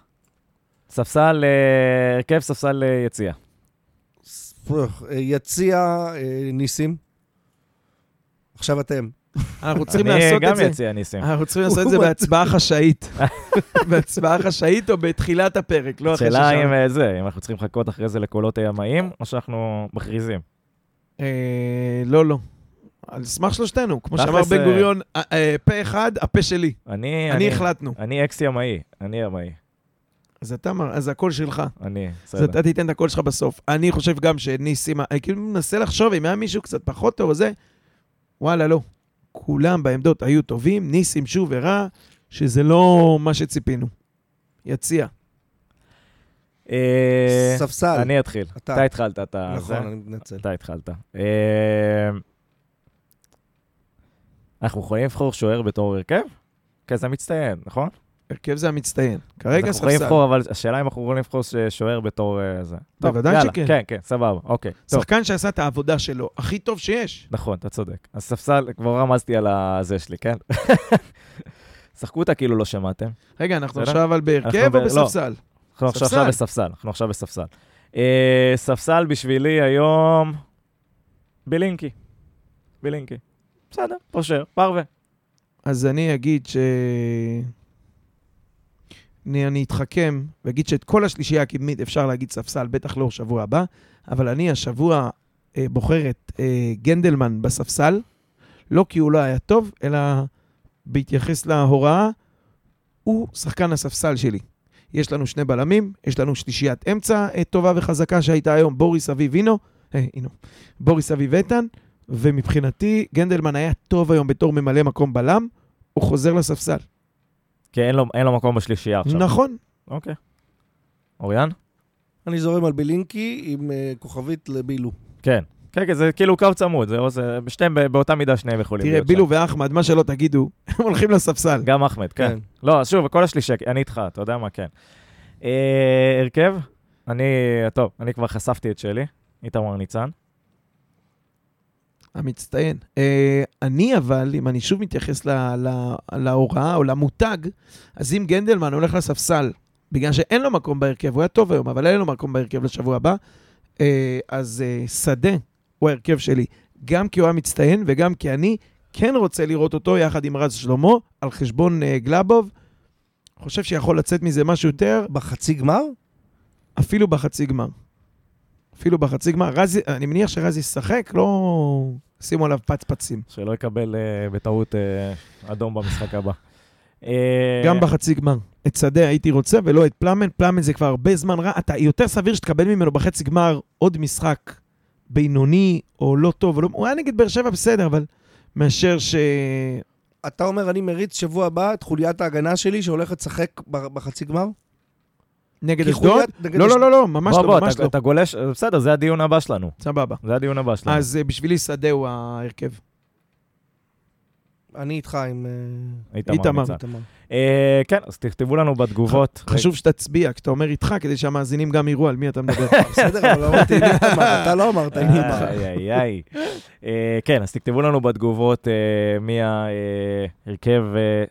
ספסל, אה, הרכב ספסל אה, יציאה. יציע אה, ניסים. עכשיו אתם. אנחנו צריכים אני לעשות גם את זה. יציאה ניסים. אנחנו צריכים לעשות את זה בהצבעה חשאית. [laughs] בהצבעה חשאית או בתחילת הפרק, לא אחרי השאלה ששם. אם אה, זה, אם אנחנו צריכים לחכות אחרי זה לקולות הימאים, או שאנחנו מכריזים. אה, לא, לא. על סמך שלושתנו, כמו שאמר בן אה, גוריון, אה, אה, פה אחד, הפה שלי. אני... אני החלטנו. אני אקס ימאי, אני ימאי. אז אתה, אמר- אז הקול שלך. אני, אז בסדר. אתה תיתן את הקול שלך בסוף. אני חושב גם שניסים, אני כאילו מנסה לחשוב אם היה מישהו קצת פחות טוב או זה, וואלה, לא. כולם בעמדות היו טובים, ניסים שוב הראה שזה לא מה שציפינו. יציע. ספסל. אני אתחיל. אתה. התחלת, אתה... נכון. אני מתנצל. אתה התחלת. אה, אנחנו יכולים לבחור שוער בתור הרכב? כזה מצטיין, נכון? הרכב זה המצטיין. כרגע אנחנו יכולים ספסל. לבחור, אבל השאלה אם אנחנו יכולים לבחור שוער בתור אה, זה. טוב, בוודאי יאללה, שכן. כן, כן, סבבה, אוקיי. טוב, שחקן שעשה את העבודה שלו, הכי טוב שיש. נכון, אתה צודק. אז ספסל, כבר רמזתי על הזה שלי, כן? [laughs] שחקו אותה כאילו לא שמעתם. רגע, אנחנו? עכשיו על בהרכב או לא. בספסל? אנחנו עכשיו ספסל. בספסל, אנחנו עכשיו בספסל. אה, ספסל בשבילי היום, בלינקי. בלינקי. בסדר, פושר, פרווה. אז אני אגיד ש... אני, אני אתחכם ואגיד שאת כל השלישייה הקדמית אפשר להגיד ספסל, בטח לא שבוע הבא, אבל אני השבוע אה, בוחר את אה, גנדלמן בספסל, לא כי הוא לא היה טוב, אלא בהתייחס להוראה, הוא שחקן הספסל שלי. יש לנו שני בלמים, יש לנו שלישיית אמצע אה, טובה וחזקה שהייתה היום, בוריס אביב אינו, אה, אינו, בוריס אביב איתן, ומבחינתי, גנדלמן היה טוב היום בתור ממלא מקום בלם, הוא חוזר לספסל. כי אין לו, אין לו מקום בשלישייה עכשיו. נכון. אוקיי. אוריאן? אני זורם על בלינקי עם אה, כוכבית לבילו. כן. כן, כן, זה כאילו קו צמוד, זה, זה שניהם ב- באותה מידה שניהם יכולים תראה, להיות בילו ואחמד, מה שלא תגידו, [laughs] הם הולכים לספסל. שם. גם אחמד, כן. לא, אז שוב, כל השלישי, אני איתך, אתה יודע מה, כן. אה, הרכב? אני, טוב, אני כבר חשפתי את שלי, איתמר ניצן. המצטיין. אה, אני אבל, אם אני שוב מתייחס ל- ל- להוראה או למותג, אז אם גנדלמן הולך לספסל, בגלל שאין לו מקום בהרכב, הוא היה טוב היום, אבל אין לו מקום בהרכב לשבוע הבא, אה, אז אה, שדה הוא ההרכב שלי, גם כי הוא היה מצטיין וגם כי אני כן רוצה לראות אותו יחד עם רז שלמה, על חשבון אה, גלאבוב. חושב שיכול לצאת מזה משהו יותר, בחצי גמר? אפילו בחצי גמר. אפילו בחצי גמר. רז, אני מניח שרז ישחק, לא שימו עליו פצפצים. שלא יקבל אה, בטעות אה, אדום במשחק הבא. אה, גם בחצי גמר. את שדה הייתי רוצה ולא את פלאמן. פלאמן זה כבר הרבה זמן רע. אתה יותר סביר שתקבל ממנו בחצי גמר עוד משחק בינוני או לא טוב. או לא... הוא היה נגד באר שבע בסדר, אבל מאשר ש... אתה אומר, אני מריץ שבוע הבא את חוליית ההגנה שלי שהולכת לשחק בחצי גמר? נגד כי אשדוד? חוליית- נגד לא, לא, אשדוד- לא, לא, ממש לא, ממש אתה, לא. אתה גולש, בסדר, זה הדיון הבא שלנו. סבבה. זה הדיון הבא שלנו. אז אה, בשבילי שדה הוא ההרכב. אני איתך עם אה, איתמר. אה, כן, אז תכתבו לנו בתגובות. חשוב שתצביע כשאתה אומר איתך, כדי שהמאזינים גם יראו על מי אתה מדבר. [laughs] בסדר, אבל לא אמרתי איתמר, אתה לא אמרת איתמר. איי, איי, איי. כן, אז תכתבו לנו בתגובות מי ההרכב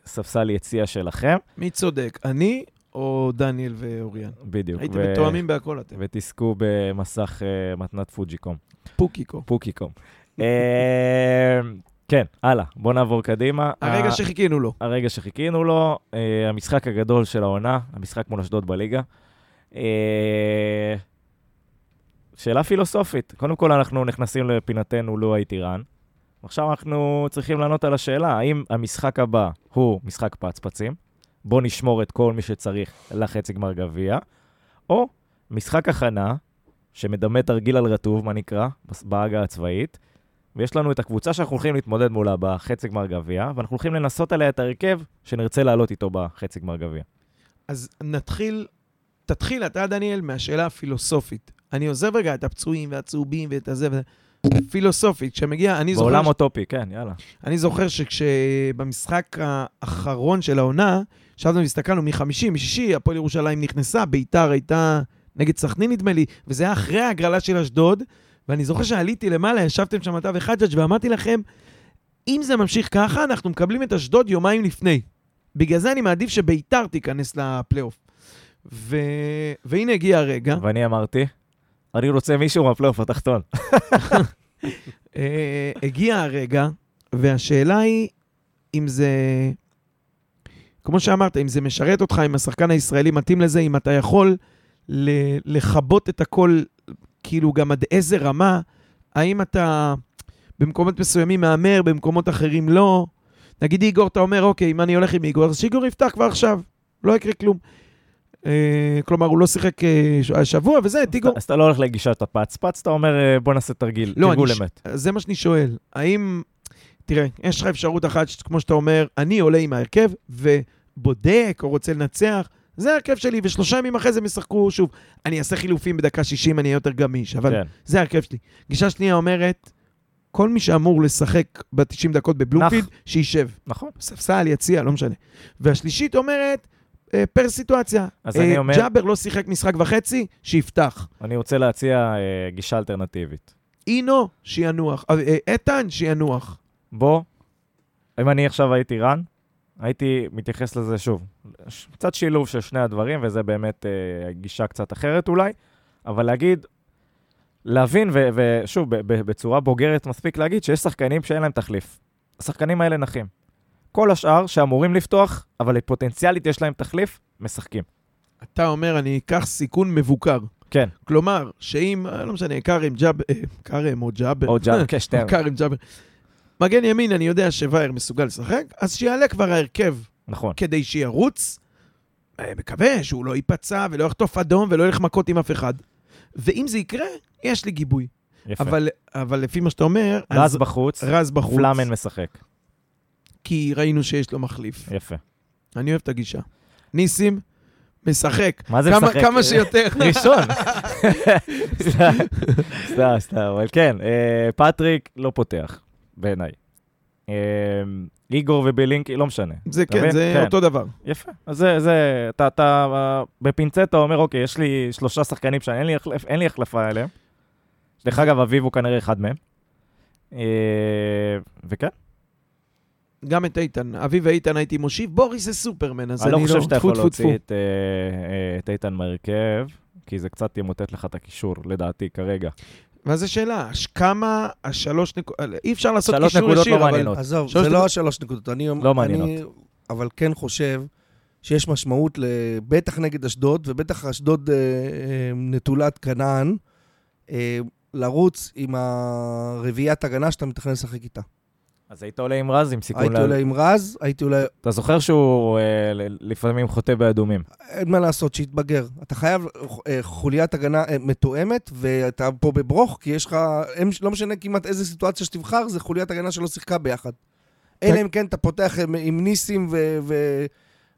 ספסל יציע שלכם. מי צודק, אני או דניאל ואוריאן? בדיוק. הייתם ו- מתואמים בהכל אתם. ותזכו במסך אה, מתנת פוג'יקום. פוקיקו. פוקיקום. אה, כן, הלאה, בואו נעבור קדימה. הרגע ה- שחיכינו לו. הרגע שחיכינו לו, אה, המשחק הגדול של העונה, המשחק מול אשדוד בליגה. שאלה פילוסופית. קודם כל, אנחנו נכנסים לפינתנו לו הייתי רן. עכשיו אנחנו צריכים לענות על השאלה, האם המשחק הבא הוא משחק פצפצים, בוא נשמור את כל מי שצריך לחצי גמר גביע, או משחק הכנה, שמדמה תרגיל על רטוב, מה נקרא, בעגה הצבאית, ויש לנו את הקבוצה שאנחנו הולכים להתמודד מולה בחצי גמר גביע, ואנחנו הולכים לנסות עליה את ההרכב שנרצה לעלות איתו בחצי גמר גביע. אז נתחיל, תתחיל אתה, דניאל, מהשאלה הפילוסופית. אני עוזב רגע את הפצועים והצהובים ואת הזה וזה. פילוסופית, כשמגיע, אני זוכר, בעולם אוטופי, כן, יאללה. אני זוכר שכשבמשחק האחרון של העונה, ישבנו והסתכלנו מחמישי, משישי, הפועל ירושלים נכנסה, ביתר הייתה נגד סכנין נדמה לי, וזה היה אחרי ההגרלה של אשדוד, ואני זוכר שעליתי למעלה, ישבתם שם אתה וחג'ג' ואמרתי לכם, אם זה ממשיך ככה, אנחנו מקבלים את אשדוד יומיים לפני. בגלל זה אני מעדיף שביתר תיכנס לפלייאוף. ו... והנה הגיע הרגע. ואני אמרתי, אני רוצה מישהו מהפלייאוף התחתון. [laughs] אה, הגיע הרגע, והשאלה היא אם זה, כמו שאמרת, אם זה משרת אותך, אם השחקן הישראלי מתאים לזה, אם אתה יכול לכבות את הכל, כאילו גם עד איזה רמה, האם אתה במקומות מסוימים מהמר, במקומות אחרים לא. נגיד איגור, אתה אומר, אוקיי, אם אני הולך עם איגור, אז שאיגור יפתח כבר עכשיו, לא יקרה כלום. אה, כלומר, הוא לא שיחק אה, השבוע, וזה, את איגור. אז אתה לא הולך לגישת הפצפץ, אתה אומר, אה, בוא נעשה תרגיל, לא, תרגול אני ש- אמת. זה מה שאני שואל. האם, תראה, יש לך אפשרות אחת, כמו שאתה אומר, אני עולה עם ההרכב ובודק או רוצה לנצח, זה ההרכב שלי, ושלושה ימים אחרי זה הם ישחקו שוב. אני אעשה חילופים בדקה 60, אני אהיה יותר גמיש, אבל כן. זה ההרכב שלי. גישה שנייה אומרת, כל מי שאמור לשחק ב-90 דקות בבלומפילד, שישב. נכון. ספסל, יציע, לא משנה. והשלישית אומרת, אה, פר סיטואציה. אז אה, אני אומר- ג'אבר לא שיחק משחק וחצי, שיפתח. אני רוצה להציע אה, גישה אלטרנטיבית. אינו, שינוח. אה, אה, איתן, שינוח. בוא, אם אני עכשיו הייתי רן, הייתי מתייחס לזה שוב. קצת שילוב של שני הדברים, וזה באמת אה, גישה קצת אחרת אולי, אבל להגיד, להבין, ו- ושוב, ב- ב- בצורה בוגרת מספיק להגיד שיש שחקנים שאין להם תחליף. השחקנים האלה נחים. כל השאר שאמורים לפתוח, אבל פוטנציאלית יש להם תחליף, משחקים. אתה אומר, אני אקח סיכון מבוקר. כן. כלומר, שאם, אה, לא משנה, כרם ג'אבר, אה, כרם או ג'אבר, או ג'אב, כן, [laughs] שתיהם. כרם ג'אבר, מגן ימין, אני יודע שווייר מסוגל לשחק, אז שיעלה כבר ההרכב נכון. כדי שירוץ. אה, מקווה שהוא לא ייפצע ולא יחטוף אדום ולא ילך מכות עם אף אחד. ואם זה יקרה, יש לי גיבוי. יפה. אבל, אבל לפי מה שאתה אומר, רז בחוץ, רז בחוץ, פלאמן משחק. כי ראינו שיש לו מחליף. יפה. אני אוהב את הגישה. ניסים, משחק. מה זה כמה, משחק? כמה שיותר. [laughs] ראשון. [laughs] סתם, סתם, סתם, אבל כן, אה, פטריק לא פותח, בעיניי. אה, איגור ובלינקי, לא משנה. זה כן, מבין? זה כן. אותו דבר. יפה. אז זה, זה, אתה, אתה, בפינצטה אומר, אוקיי, יש לי שלושה שחקנים שאין לי, אין לי החלפה אליהם. דרך אגב, אביב הוא כנראה אחד מהם. אה, וכן, גם את איתן. אביב ואיתן הייתי מושיב, בוריס זה סופרמן, אז אני לא אני חושב שאתה יכול להוציא. את, אה, אה, את איתן מהרכב, כי זה קצת ימוטט לך את הקישור, לדעתי, כרגע. ואז השאלה, ש- כמה השלוש נקודות, אי אפשר לעשות שלוש קישור נקודות לא ישיר, אבל... מעניינות. עזוב, זה לא השלוש נקודות. אני, לא מעניינות. אני אבל כן חושב שיש משמעות, בטח נגד אשדוד, ובטח אשדוד אה, אה, נטולת כנען, אה, לרוץ עם הרביעיית הגנה שאתה מתכנן לשחק איתה. אז היית עולה עם רז עם סיכון... הייתי ל- עולה עם רז, הייתי עולה... אתה זוכר שהוא אה, ל- לפעמים חוטא באדומים. אין מה לעשות, שיתבגר. אתה חייב אה, חוליית הגנה אה, מתואמת, ואתה פה בברוך, כי יש לך... הם, לא משנה כמעט איזה סיטואציה שתבחר, זה חוליית הגנה שלא שיחקה ביחד. אלא אם כן אתה פותח עם, עם ניסים ו, ו,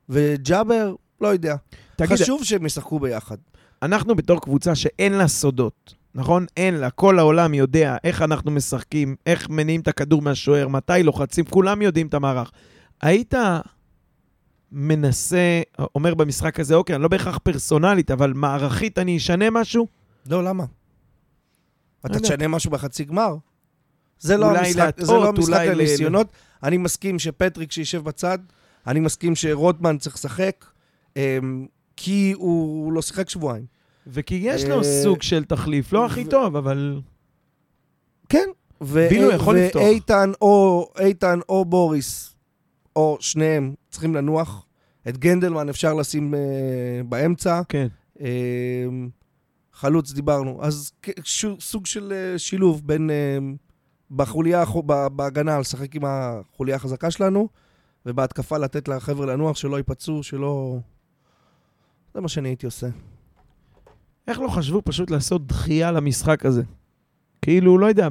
וג'אבר, לא יודע. תגיד, חשוב שהם ישחקו ביחד. אנחנו בתור קבוצה שאין לה סודות, נכון? אין לה. כל העולם יודע איך אנחנו משחקים, איך מניעים את הכדור מהשוער, מתי לוחצים, כולם יודעים את המערך. היית מנסה, אומר במשחק הזה, אוקיי, אני לא בהכרח פרסונלית, אבל מערכית אני אשנה משהו? לא, למה? אתה. תשנה משהו בחצי גמר? זה לא המשחק, להטעות, זה לא המשחק אולי ל- הניסיונות. אני מסכים שפטריק שישב בצד, אני מסכים שרוטמן צריך לשחק, אמ, כי הוא לא שיחק שבועיים. וכי יש לו אה, סוג של תחליף, לא הכי טוב, אבל... כן. בילו יכול לפתוח. ואיתן או, איתן או בוריס, או שניהם, צריכים לנוח. את גנדלמן אפשר לשים uh, באמצע. כן. אה, חלוץ דיברנו. אז ש- סוג של אה, שילוב בין... אה, בחוליה, בהגנה, לשחק עם החוליה החזקה שלנו, ובהתקפה לתת לחבר'ה לנוח, שלא ייפצעו, שלא... זה מה שאני הייתי עושה. איך לא חשבו פשוט לעשות דחייה למשחק הזה? כאילו, לא יודע,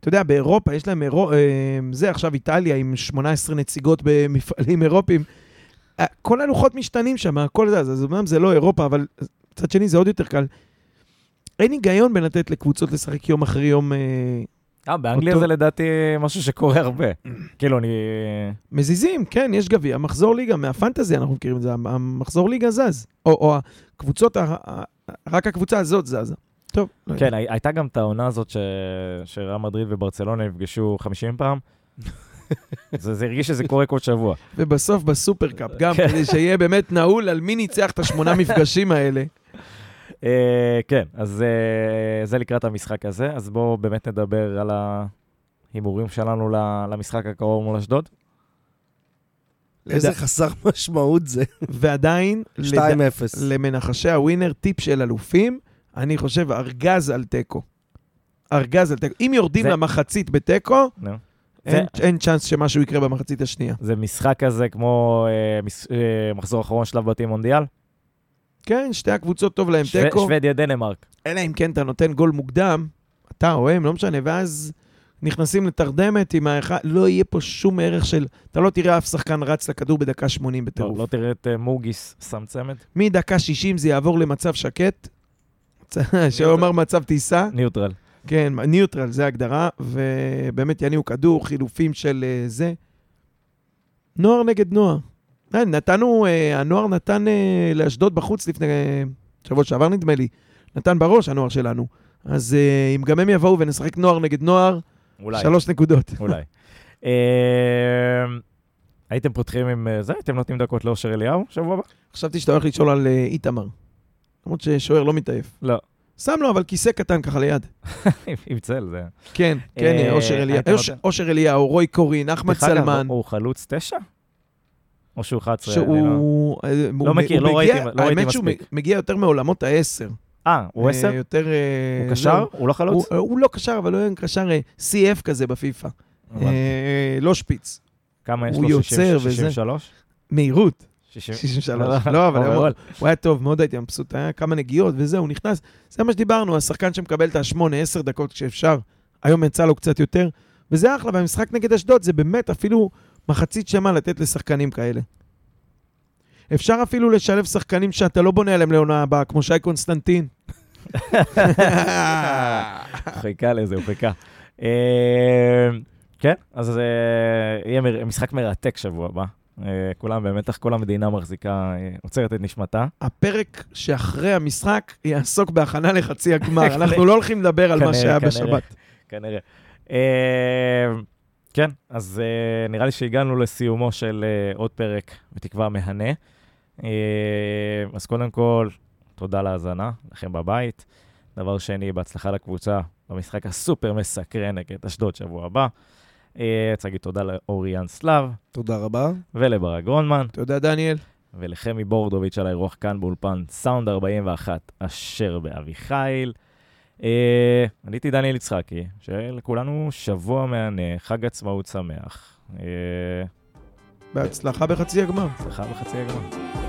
אתה יודע, באירופה יש להם, אירו... אה, זה עכשיו איטליה עם 18 נציגות במפעלים אירופיים. אה, כל הלוחות משתנים שם, הכל זה, אז אמנם זה לא אירופה, אבל מצד שני זה עוד יותר קל. אין היגיון בין לתת לקבוצות לשחק יום אחרי יום אה, באנגליה אותו- זה לדעתי משהו שקורה הרבה. כאילו, אני... מזיזים, כן, יש גביע, מחזור ליגה, מהפנטזי אנחנו מכירים את זה, המחזור ליגה זז. או, או הקבוצות, ה- רק הקבוצה הזאת זזה. טוב, לא יודע. כן, הי- הייתה גם את העונה הזאת ש- שריאל מדריד וברצלונה נפגשו 50 פעם. [laughs] זה זה הרגיש שזה קורה כל שבוע. ובסוף בסופרקאפ, גם כן. כדי שיהיה באמת נעול על מי ניצח את השמונה [laughs] מפגשים האלה. אה, כן, אז אה, זה לקראת המשחק הזה. אז בואו באמת נדבר על ההימורים שלנו ל- למשחק הקרוב מול אשדוד. איזה חסר [laughs] משמעות זה. ועדיין, 2-0. לד... למנחשי הווינר, טיפ של אלופים, אני חושב ארגז על תיקו. ארגז על תיקו. אם יורדים זה- למחצית בתיקו, נו. אין, אין צ'אנס שמשהו יקרה במחצית השנייה. זה משחק כזה כמו אה, מס- אה, מחזור אחרון שלב בתים מונדיאל? כן, שתי הקבוצות טוב להם שוו- תיקו. שוודיה דנמרק. אלא אם כן אתה נותן גול מוקדם, אתה או הם, לא משנה, ואז נכנסים לתרדמת עם האחד, לא יהיה פה שום ערך של... אתה לא תראה אף שחקן רץ לכדור בדקה 80 לא, בטירוף. לא תראה את אה, מוגיס שם צמד? מדקה 60 זה יעבור למצב שקט, [laughs] שאומר מצב טיסה, ניוטרל. כן, ניוטרל, זה ההגדרה, ובאמת יניעו כדור, חילופים של אה, זה. נוער נגד נוער. אה, נתנו, אה, הנוער נתן אה, לאשדוד בחוץ לפני, שבוע שעבר נדמה לי, נתן בראש הנוער שלנו. אז אם גם הם יבואו ונשחק נוער נגד נוער, אולי. שלוש נקודות. אולי. [laughs] הייתם פותחים עם זה? הייתם נותנים דקות לאושר אליהו שבוע הבא? חשבתי שאתה הולך לשאול על איתמר. למרות ששוער לא מתעייף. לא. שם לו אבל כיסא קטן ככה ליד. [laughs] עם צל, זה... כן, כן, אושר אליהו, רוי קורין, אחמד סלמן. הוא חלוץ תשע? או שהוא 11? אני לא- שהוא... אה, מ- מכיר, לא מגיע- ראיתי- לא ראיתי האמת שהוא מספיק. מ- מגיע יותר מעולמות העשר. אה, הוא אה, עשר? יותר... אה, הוא קשר? זהו. הוא לא חלוץ? הוא- לא קשר, אבל הוא קשר אה, CF כזה בפיפא. אה, לא שפיץ. כמה יש לו? יוצר 60, וזה. 63? מהירות. 63. [laughs] לא, אבל הוא- הוא היה טוב, מאוד הייתי מבסוט, היה כמה נגיעות וזהו, הוא נכנס. זה מה שדיברנו, השחקן שמקבל את השמונה, עשר דקות כשאפשר, היום יצא לו קצת יותר, וזה אחלה, והמשחק נגד אשדוד זה באמת אפילו מחצית שלמה לתת לשחקנים כאלה. אפשר אפילו לשלב שחקנים שאתה לא בונה עליהם לעונה הבאה, כמו שי קונסטנטין. חיכה לזה, הוא חיכה. אה, כן, אז אה, יהיה משחק מרתק שבוע הבא. אה, כולם במתח, כל המדינה מחזיקה, עוצרת את נשמתה. הפרק שאחרי המשחק יעסוק בהכנה לחצי הגמר. [laughs] אנחנו לא הולכים לדבר על מה שהיה. בשבת. כנראה. כן, אז אה, נראה לי שהגענו לסיומו של אה, עוד פרק, בתקווה מהנה. אה, אז קודם כל, תודה על ההאזנה, לכם בבית. דבר שני, בהצלחה לקבוצה במשחק הסופר מסקרן נגד אשדוד שבוע הבא. אה, רוצה להגיד תודה לאוריאן סלאב תודה רבה. ולברק גרונמן. תודה, דניאל. ולחמי בורדוביץ' על האירוח כאן באולפן סאונד 41 אשר באביחיל. אה, אני הייתי דניאל יצחקי, שלכולנו שבוע מהנה, חג עצמאות שמח. אה, בהצלחה בחצי הגמר. הצלחה בחצי הגמר.